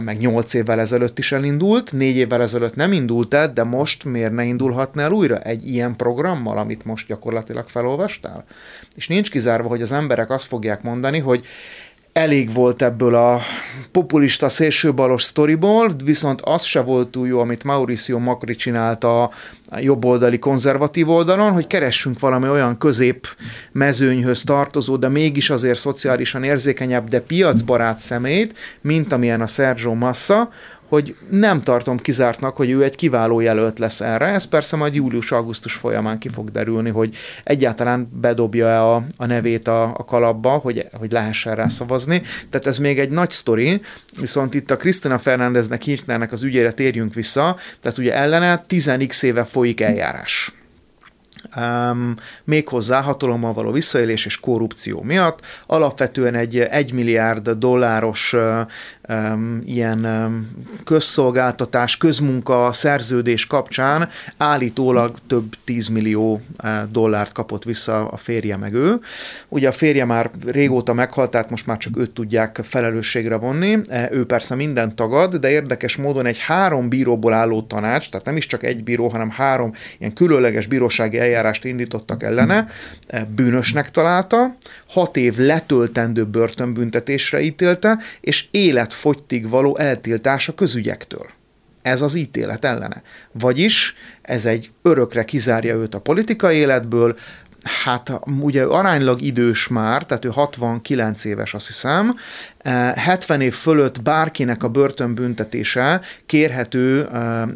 Speaker 3: meg 8 évvel ezelőtt is elindult, 4 évvel ezelőtt nem indult el, de most miért ne indulhatna el újra egy ilyen programmal, amit most gyakorlatilag felolvastál? És nincs kizárva, hogy az emberek azt fogják mondani, hogy elég volt ebből a populista szélsőbalos sztoriból, viszont az se volt túl jó, amit Mauricio Macri csinált a jobboldali konzervatív oldalon, hogy keressünk valami olyan közép mezőnyhöz tartozó, de mégis azért szociálisan érzékenyebb, de piacbarát szemét, mint amilyen a Sergio Massa, hogy nem tartom kizártnak, hogy ő egy kiváló jelölt lesz erre. Ez persze majd július-augusztus folyamán ki fog derülni, hogy egyáltalán bedobja-e a, a nevét a, a kalapba, hogy, hogy lehessen rá szavazni. Tehát ez még egy nagy sztori, viszont itt a Krisztina Fernándeznek, Hirtnernek az ügyére térjünk vissza, tehát ugye ellene 10x éve folyik eljárás um, méghozzá hatalommal való visszaélés és korrupció miatt. Alapvetően egy 1 milliárd dolláros um, ilyen um, közszolgáltatás, közmunka szerződés kapcsán állítólag több 10 millió uh, dollárt kapott vissza a férje meg ő. Ugye a férje már régóta meghalt, tehát most már csak őt tudják felelősségre vonni. E, ő persze minden tagad, de érdekes módon egy három bíróból álló tanács, tehát nem is csak egy bíró, hanem három ilyen különleges bírósági eljárást indítottak ellene, e, bűnösnek találta, hat év letöltendő börtönbüntetésre ítélte, és életfogytig való eltiltása közügyektől. Ez az ítélet ellene. Vagyis ez egy örökre kizárja őt a politikai életből, hát ugye aránylag idős már, tehát ő 69 éves azt hiszem, 70 év fölött bárkinek a börtönbüntetése kérhető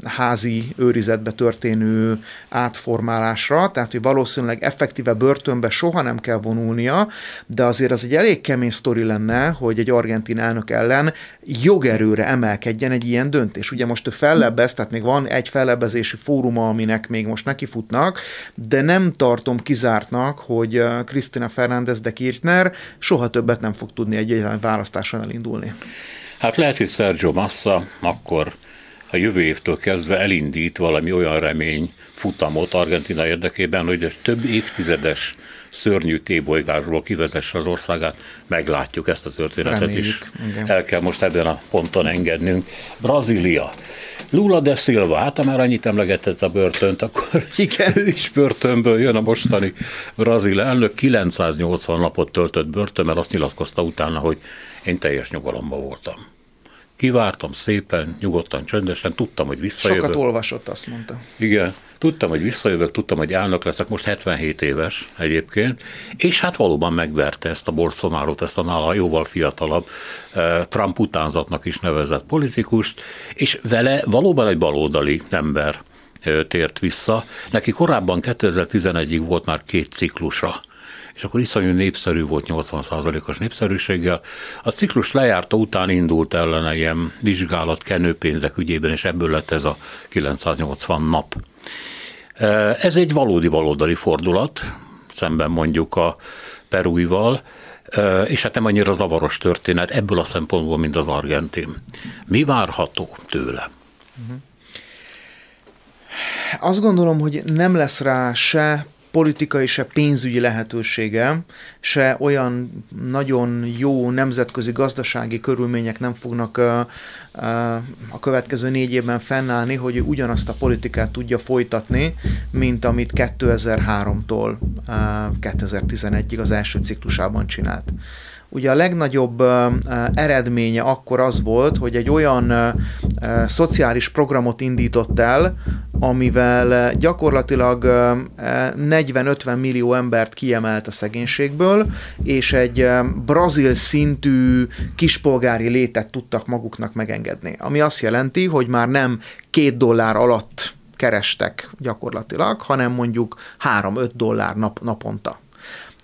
Speaker 3: házi őrizetbe történő átformálásra, tehát hogy valószínűleg effektíve börtönbe soha nem kell vonulnia, de azért az egy elég kemény sztori lenne, hogy egy argentin elnök ellen jogerőre emelkedjen egy ilyen döntés. Ugye most ő fellebbez, tehát még van egy fellebbezési fóruma, aminek még most nekifutnak, de nem tartom kizártnak, hogy Krisztina Fernández de Kirchner soha többet nem fog tudni egy választás választáson elindulni?
Speaker 2: Hát lehet, hogy Sergio Massa akkor a jövő évtől kezdve elindít valami olyan remény futamot Argentina érdekében, hogy egy több évtizedes szörnyű tébolygásból kivezesse az országát, meglátjuk ezt a történetet Reméljük, is. Igen. El kell most ebben a ponton engednünk. Brazília. Lula de Silva, hát ha már annyit emlegetett a börtönt, akkor *laughs* Igen. ő is börtönből jön a mostani brazil elnök. 980 napot töltött börtönben, azt nyilatkozta utána, hogy én teljes nyugalomban voltam. Kivártam szépen, nyugodtan, csöndesen, tudtam, hogy visszajövök.
Speaker 3: Sokat olvasott, azt mondta.
Speaker 2: Igen, tudtam, hogy visszajövök, tudtam, hogy elnök leszek, most 77 éves egyébként, és hát valóban megverte ezt a bolsonaro ezt a nála jóval fiatalabb eh, Trump utánzatnak is nevezett politikust, és vele valóban egy baloldali ember eh, tért vissza. Neki korábban 2011-ig volt már két ciklusa és akkor iszonyú népszerű volt 80%-os népszerűséggel. A ciklus lejárta után indult ellene ilyen vizsgálat kenőpénzek ügyében, és ebből lett ez a 980 nap. Ez egy valódi baloldali fordulat, szemben mondjuk a Perúival, és hát nem annyira zavaros történet ebből a szempontból, mint az argentin. Mi várható tőle?
Speaker 3: Azt gondolom, hogy nem lesz rá se politikai, se pénzügyi lehetősége, se olyan nagyon jó nemzetközi gazdasági körülmények nem fognak a következő négy évben fennállni, hogy ugyanazt a politikát tudja folytatni, mint amit 2003-tól 2011-ig az első ciklusában csinált. Ugye a legnagyobb eredménye akkor az volt, hogy egy olyan szociális programot indított el, amivel gyakorlatilag 40-50 millió embert kiemelt a szegénységből, és egy brazil szintű kispolgári létet tudtak maguknak megengedni. Ami azt jelenti, hogy már nem két dollár alatt kerestek gyakorlatilag, hanem mondjuk 3-5 dollár nap, naponta.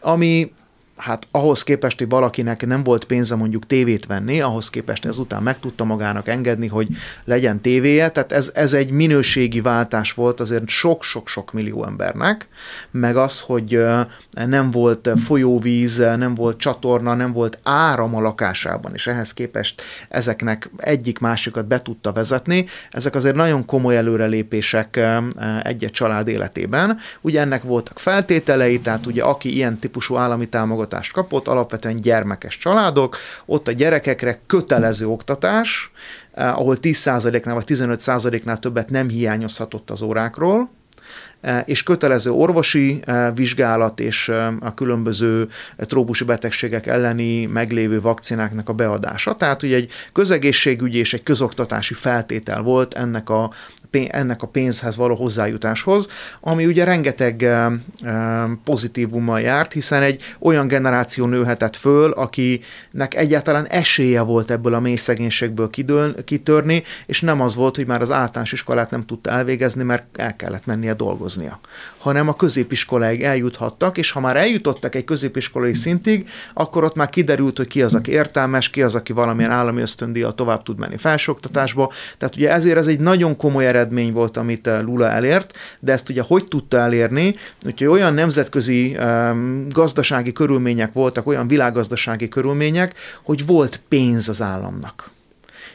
Speaker 3: Ami hát ahhoz képest, hogy valakinek nem volt pénze mondjuk tévét venni, ahhoz képest ezután meg tudta magának engedni, hogy legyen tévéje, tehát ez, ez egy minőségi váltás volt azért sok-sok-sok millió embernek, meg az, hogy nem volt folyóvíz, nem volt csatorna, nem volt áram a lakásában, és ehhez képest ezeknek egyik másikat be tudta vezetni. Ezek azért nagyon komoly előrelépések egy-egy család életében. Ugye ennek voltak feltételei, tehát ugye aki ilyen típusú állami támogatást támogatást kapott, alapvetően gyermekes családok, ott a gyerekekre kötelező oktatás, eh, ahol 10%-nál vagy 15%-nál többet nem hiányozhatott az órákról, és kötelező orvosi vizsgálat és a különböző trópusi betegségek elleni meglévő vakcináknak a beadása. Tehát ugye egy közegészségügyi és egy közoktatási feltétel volt ennek a ennek a pénzhez való hozzájutáshoz, ami ugye rengeteg pozitívummal járt, hiszen egy olyan generáció nőhetett föl, akinek egyáltalán esélye volt ebből a mély szegénységből kitörni, és nem az volt, hogy már az általános iskolát nem tudta elvégezni, mert el kellett mennie dolgoznia, hanem a középiskoláig eljuthattak, és ha már eljutottak egy középiskolai szintig, akkor ott már kiderült, hogy ki az, aki értelmes, ki az, aki valamilyen állami ösztöndíjat tovább tud menni felsőoktatásba. Tehát ugye ezért ez egy nagyon komoly eredmény volt, amit eh, Lula elért, de ezt ugye hogy tudta elérni? Úgyhogy olyan nemzetközi um, gazdasági körülmények voltak, olyan világgazdasági körülmények, hogy volt pénz az államnak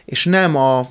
Speaker 3: és nem a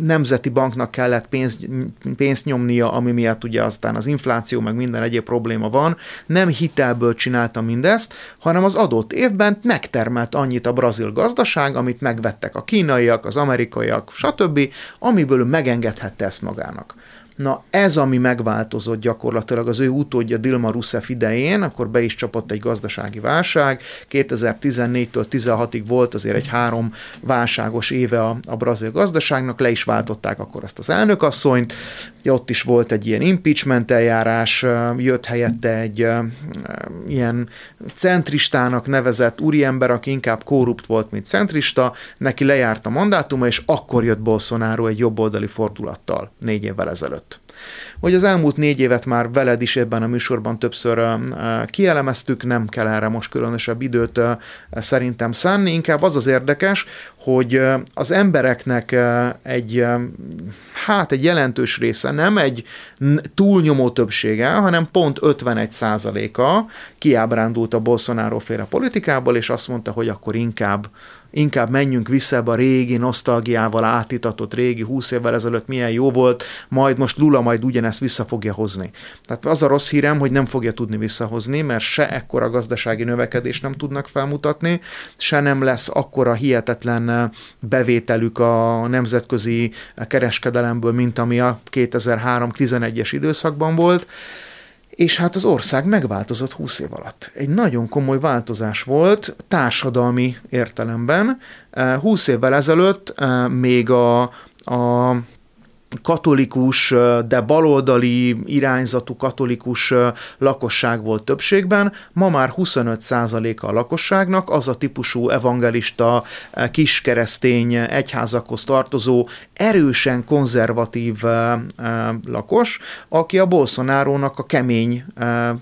Speaker 3: Nemzeti Banknak kellett pénzt, pénzt nyomnia, ami miatt ugye aztán az infláció, meg minden egyéb probléma van, nem hitelből csinálta mindezt, hanem az adott évben megtermelt annyit a brazil gazdaság, amit megvettek a kínaiak, az amerikaiak, stb., amiből megengedhette ezt magának. Na ez, ami megváltozott gyakorlatilag az ő utódja Dilma Rousseff idején, akkor be is csapott egy gazdasági válság. 2014-től 16-ig volt azért egy három válságos éve a, a brazil gazdaságnak, le is váltották akkor ezt az elnökasszonyt. Ugye ott is volt egy ilyen impeachment eljárás, jött helyette egy ilyen centristának nevezett úriember, aki inkább korrupt volt, mint centrista, neki lejárt a mandátuma, és akkor jött Bolsonaro egy jobboldali fordulattal négy évvel ezelőtt hogy az elmúlt négy évet már veled is ebben a műsorban többször kielemeztük, nem kell erre most különösebb időt szerintem szánni, inkább az az érdekes, hogy az embereknek egy, hát egy jelentős része, nem egy túlnyomó többsége, hanem pont 51 százaléka kiábrándult a Bolsonaro féle politikából, és azt mondta, hogy akkor inkább inkább menjünk vissza ebbe a régi nosztalgiával átitatott régi 20 évvel ezelőtt milyen jó volt, majd most Lula majd ugyanezt vissza fogja hozni. Tehát az a rossz hírem, hogy nem fogja tudni visszahozni, mert se ekkora gazdasági növekedést nem tudnak felmutatni, se nem lesz akkora hihetetlen bevételük a nemzetközi kereskedelemből, mint ami a 2003-11-es időszakban volt és hát az ország megváltozott 20 év alatt. Egy nagyon komoly változás volt társadalmi értelemben. 20 évvel ezelőtt eh, még a, a katolikus, de baloldali irányzatú katolikus lakosság volt többségben, ma már 25%-a a lakosságnak az a típusú evangelista, kiskeresztény egyházakhoz tartozó, erősen konzervatív lakos, aki a Bolsonárónak a kemény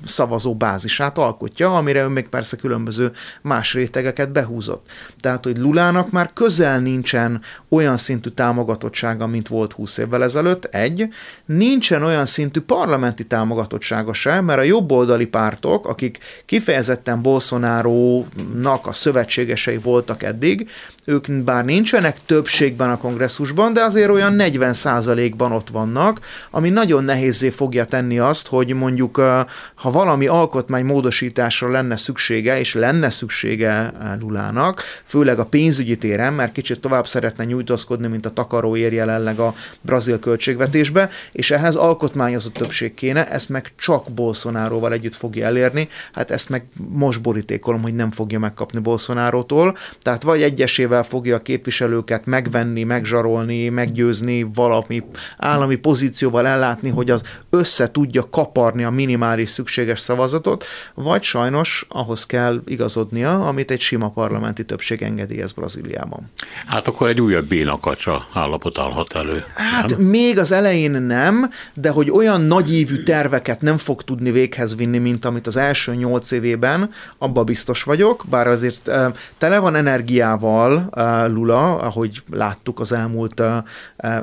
Speaker 3: szavazó bázisát alkotja, amire ő még persze különböző más rétegeket behúzott. Tehát, hogy Lulának már közel nincsen olyan szintű támogatottsága, mint volt 20 évvel ezelőtt, egy, nincsen olyan szintű parlamenti támogatottsága sem, mert a jobboldali pártok, akik kifejezetten Bolsonaro-nak a szövetségesei voltak eddig, ők bár nincsenek többségben a kongresszusban, de azért olyan 40%-ban ott vannak, ami nagyon nehézé fogja tenni azt, hogy mondjuk ha valami alkotmány módosításra lenne szüksége, és lenne szüksége Lulának, főleg a pénzügyi téren, mert kicsit tovább szeretne nyújtózkodni, mint a takaró ér jelenleg a brazil költségvetésbe, és ehhez alkotmányozott többség kéne, ezt meg csak Bolsonaroval együtt fogja elérni, hát ezt meg most borítékolom, hogy nem fogja megkapni Bolsonarótól, tehát vagy egyesével fogja a képviselőket megvenni, megzsarolni, meggyőzni, valami állami pozícióval ellátni, hogy az össze tudja kaparni a minimális szükséges szavazatot, vagy sajnos ahhoz kell igazodnia, amit egy sima parlamenti többség engedélyez Brazíliában.
Speaker 2: Hát akkor egy újabb bénakacsa állapot állhat elő.
Speaker 3: Hát még az elején nem, de hogy olyan nagyívű terveket nem fog tudni véghez vinni, mint amit az első nyolc évében, abba biztos vagyok, bár azért tele van energiával, Lula, ahogy láttuk az elmúlt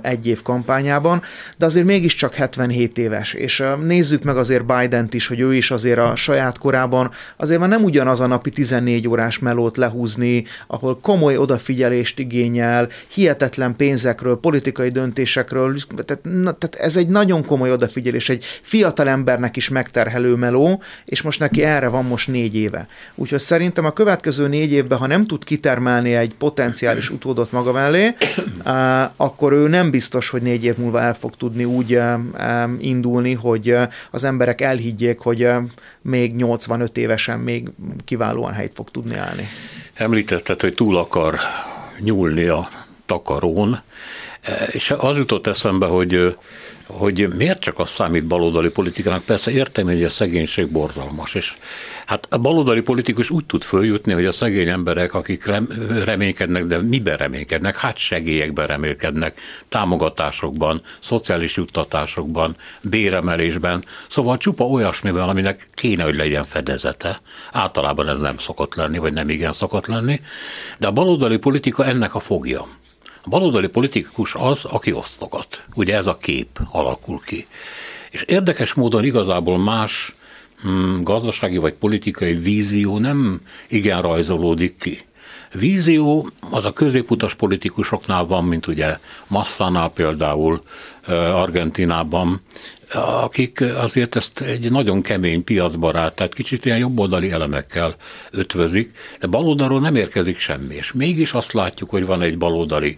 Speaker 3: egy év kampányában, de azért mégiscsak 77 éves, és nézzük meg azért Biden-t is, hogy ő is azért a saját korában azért már nem ugyanaz a napi 14 órás melót lehúzni, ahol komoly odafigyelést igényel, hihetetlen pénzekről, politikai döntésekről amiről, tehát, na, tehát ez egy nagyon komoly odafigyelés, egy fiatal embernek is megterhelő meló, és most neki erre van most négy éve. Úgyhogy szerintem a következő négy évben, ha nem tud kitermelni egy potenciális utódot maga mellé, akkor ő nem biztos, hogy négy év múlva el fog tudni úgy indulni, hogy az emberek elhiggyék, hogy még 85 évesen még kiválóan helyt fog tudni állni.
Speaker 2: Említetted, hogy túl akar nyúlni a takarón, és az jutott eszembe, hogy hogy miért csak az számít baloldali politikának. Persze értem, hogy a szegénység borzalmas, és hát a baloldali politikus úgy tud följutni, hogy a szegény emberek, akik rem, reménykednek, de miben reménykednek? Hát segélyekben remélkednek, támogatásokban, szociális juttatásokban, béremelésben, szóval csupa olyasmivel, aminek kéne, hogy legyen fedezete. Általában ez nem szokott lenni, vagy nem igen szokott lenni, de a baloldali politika ennek a fogja. Baloldali politikus az, aki osztogat. Ugye ez a kép alakul ki. És érdekes módon igazából más hmm, gazdasági vagy politikai vízió nem igen rajzolódik ki. Vízió az a középutas politikusoknál van, mint ugye Massánál például, Argentinában, akik azért ezt egy nagyon kemény piacbarát, tehát kicsit ilyen jobboldali elemekkel ötvözik, de baloldalról nem érkezik semmi, és mégis azt látjuk, hogy van egy baloldali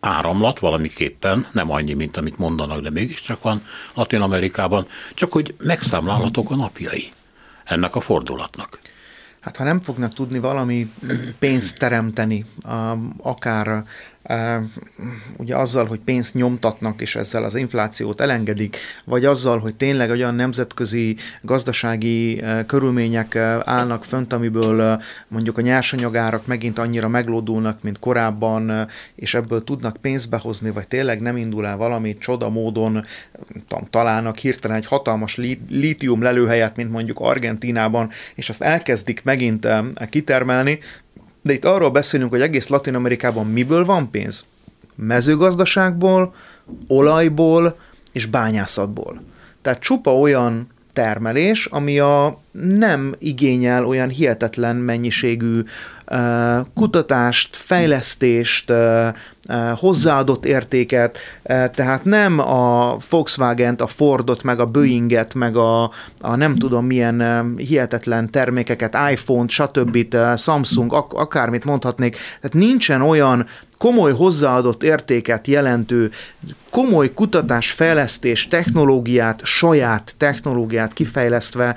Speaker 2: áramlat valamiképpen, nem annyi, mint amit mondanak, de mégiscsak van Latin Amerikában, csak hogy megszámlálhatók a napjai ennek a fordulatnak.
Speaker 3: Hát ha nem fognak tudni valami pénzt teremteni, akár ugye azzal, hogy pénzt nyomtatnak, és ezzel az inflációt elengedik, vagy azzal, hogy tényleg olyan nemzetközi gazdasági körülmények állnak fönt, amiből mondjuk a nyersanyagárak megint annyira meglódulnak, mint korábban, és ebből tudnak pénzt behozni, vagy tényleg nem indul el valami csoda módon, találnak hirtelen egy hatalmas lítium lelőhelyet, mint mondjuk Argentinában, és azt elkezdik megint kitermelni, de itt arról beszélünk, hogy egész Latin Amerikában miből van pénz? Mezőgazdaságból, olajból és bányászatból. Tehát csupa olyan termelés, ami a nem igényel olyan hihetetlen mennyiségű kutatást, fejlesztést, hozzáadott értéket, tehát nem a Volkswagen-t, a Fordot, meg a Boeinget, meg a, a nem tudom milyen hihetetlen termékeket, iPhone-t, stb., Samsung, ak- akármit mondhatnék, tehát nincsen olyan komoly hozzáadott értéket jelentő, komoly kutatás, fejlesztés, technológiát, saját technológiát kifejlesztve,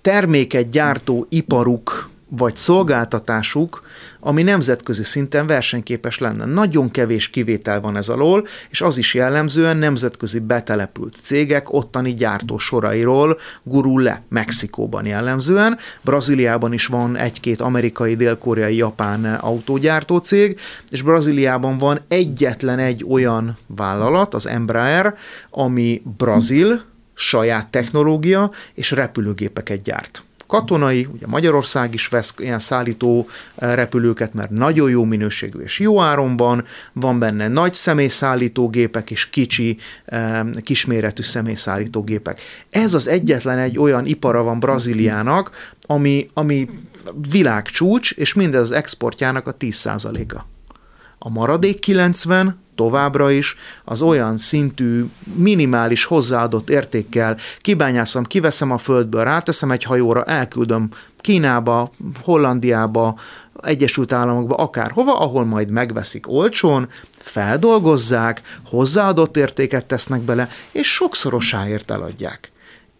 Speaker 3: terméket gyártó iparuk vagy szolgáltatásuk, ami nemzetközi szinten versenyképes lenne. Nagyon kevés kivétel van ez alól, és az is jellemzően nemzetközi betelepült cégek ottani gyártó sorairól gurul le Mexikóban jellemzően. Brazíliában is van egy-két amerikai, dél-koreai, japán autógyártó cég, és Brazíliában van egyetlen egy olyan vállalat, az Embraer, ami brazil, saját technológia és repülőgépeket gyárt katonai, ugye Magyarország is vesz ilyen szállító eh, repülőket, mert nagyon jó minőségű és jó áronban, van benne nagy személyszállítógépek és kicsi, eh, kisméretű személyszállítógépek. Ez az egyetlen egy olyan ipara van Brazíliának, ami, ami világcsúcs, és mindez az exportjának a 10%-a. A maradék 90 továbbra is az olyan szintű minimális hozzáadott értékkel kibányászom, kiveszem a földből, ráteszem egy hajóra, elküldöm Kínába, Hollandiába, Egyesült Államokba, akárhova, ahol majd megveszik olcsón, feldolgozzák, hozzáadott értéket tesznek bele, és sokszorosáért eladják.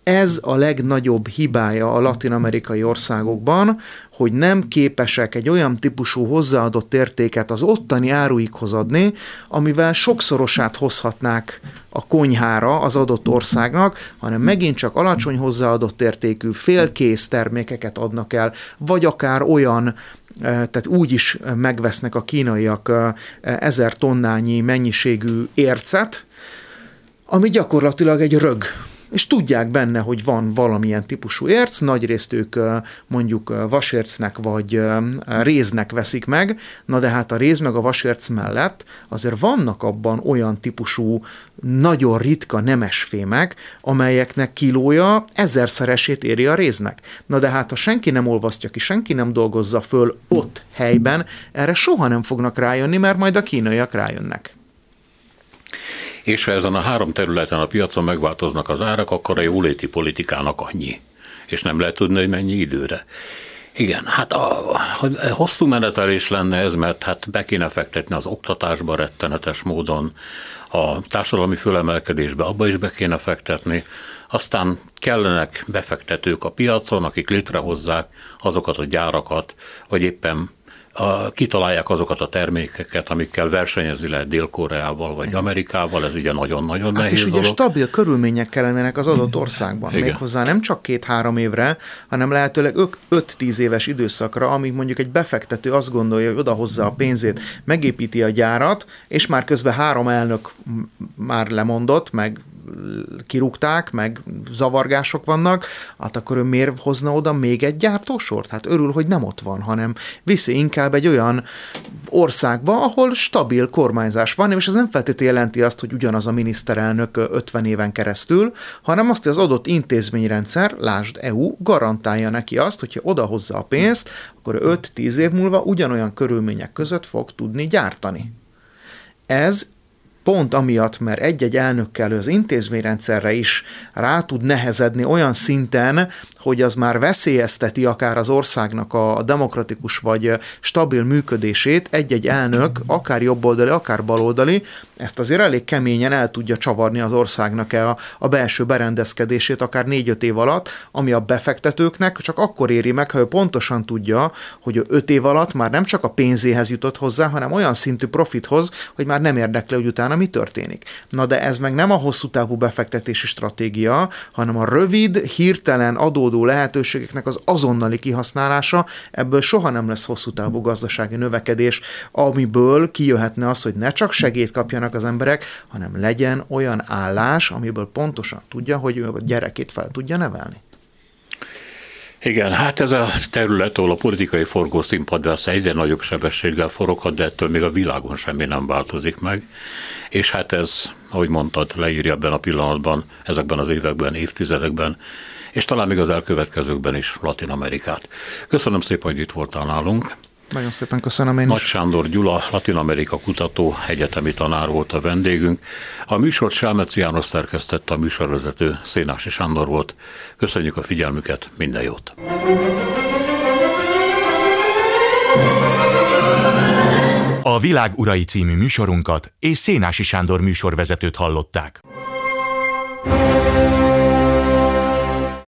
Speaker 3: Ez a legnagyobb hibája a latin-amerikai országokban, hogy nem képesek egy olyan típusú hozzáadott értéket az ottani áruikhoz adni, amivel sokszorosát hozhatnák a konyhára az adott országnak, hanem megint csak alacsony hozzáadott értékű félkész termékeket adnak el, vagy akár olyan eh, tehát úgy is megvesznek a kínaiak eh, ezer tonnányi mennyiségű ércet, ami gyakorlatilag egy rög és tudják benne, hogy van valamilyen típusú érc, nagyrészt ők mondjuk vasércnek vagy réznek veszik meg, na de hát a réz meg a vasérc mellett azért vannak abban olyan típusú nagyon ritka nemesfémek, amelyeknek kilója ezerszeresét éri a réznek. Na de hát, ha senki nem olvasztja ki, senki nem dolgozza föl ott helyben, erre soha nem fognak rájönni, mert majd a kínaiak rájönnek.
Speaker 2: És ha ezen a három területen a piacon megváltoznak az árak, akkor a jóléti politikának annyi. És nem lehet tudni, hogy mennyi időre. Igen, hát a, a hosszú menetelés lenne ez, mert hát be kéne fektetni az oktatásba rettenetes módon, a társadalmi fölemelkedésbe abba is be kéne fektetni, aztán kellenek befektetők a piacon, akik létrehozzák azokat a gyárakat, vagy éppen a, kitalálják azokat a termékeket, amikkel versenyezni lehet Dél-Koreával vagy Amerikával, ez ugye nagyon-nagyon hát nehéz
Speaker 3: és
Speaker 2: dolog.
Speaker 3: ugye stabil körülmények kellenek az adott országban, Igen. méghozzá nem csak két-három évre, hanem lehetőleg 5-10 éves időszakra, amíg mondjuk egy befektető azt gondolja, hogy odahozza a pénzét, megépíti a gyárat, és már közben három elnök már lemondott, meg kirúgták, meg zavargások vannak, hát akkor ő miért hozna oda még egy gyártósort? Hát örül, hogy nem ott van, hanem viszi inkább egy olyan országba, ahol stabil kormányzás van, és ez nem feltétlenül jelenti azt, hogy ugyanaz a miniszterelnök 50 éven keresztül, hanem azt, hogy az adott intézményrendszer, lásd EU, garantálja neki azt, hogyha odahozza a pénzt, akkor 5-10 év múlva ugyanolyan körülmények között fog tudni gyártani. Ez pont amiatt, mert egy-egy elnökkel az intézményrendszerre is rá tud nehezedni olyan szinten, hogy az már veszélyezteti akár az országnak a demokratikus vagy stabil működését, egy-egy elnök, akár jobboldali, akár baloldali, ezt azért elég keményen el tudja csavarni az országnak a, a belső berendezkedését, akár négy-öt év alatt, ami a befektetőknek csak akkor éri meg, ha ő pontosan tudja, hogy öt év alatt már nem csak a pénzéhez jutott hozzá, hanem olyan szintű profithoz, hogy már nem érdekli, hogy utána mi történik. Na de ez meg nem a hosszú távú befektetési stratégia, hanem a rövid, hirtelen adódó lehetőségeknek az azonnali kihasználása, ebből soha nem lesz hosszú távú gazdasági növekedés, amiből kijöhetne az, hogy ne csak segét kapjanak az emberek, hanem legyen olyan állás, amiből pontosan tudja, hogy ő a gyerekét fel tudja nevelni.
Speaker 2: Igen, hát ez a terület, ahol a politikai forgószínpad persze egyre nagyobb sebességgel foroghat, de ettől még a világon semmi nem változik meg. És hát ez, ahogy mondtad, leírja ebben a pillanatban, ezekben az években, évtizedekben, és talán még az elkövetkezőkben is Latin Amerikát. Köszönöm szépen, hogy itt voltál nálunk.
Speaker 3: Nagyon szépen köszönöm én
Speaker 2: Nagy is. Sándor Gyula, Latin Amerika kutató, egyetemi tanár volt a vendégünk. A műsort Selmeci János szerkesztette, a műsorvezető Szénási Sándor volt. Köszönjük a figyelmüket, minden jót!
Speaker 1: A Világ Urai című műsorunkat és Szénási Sándor műsorvezetőt hallották.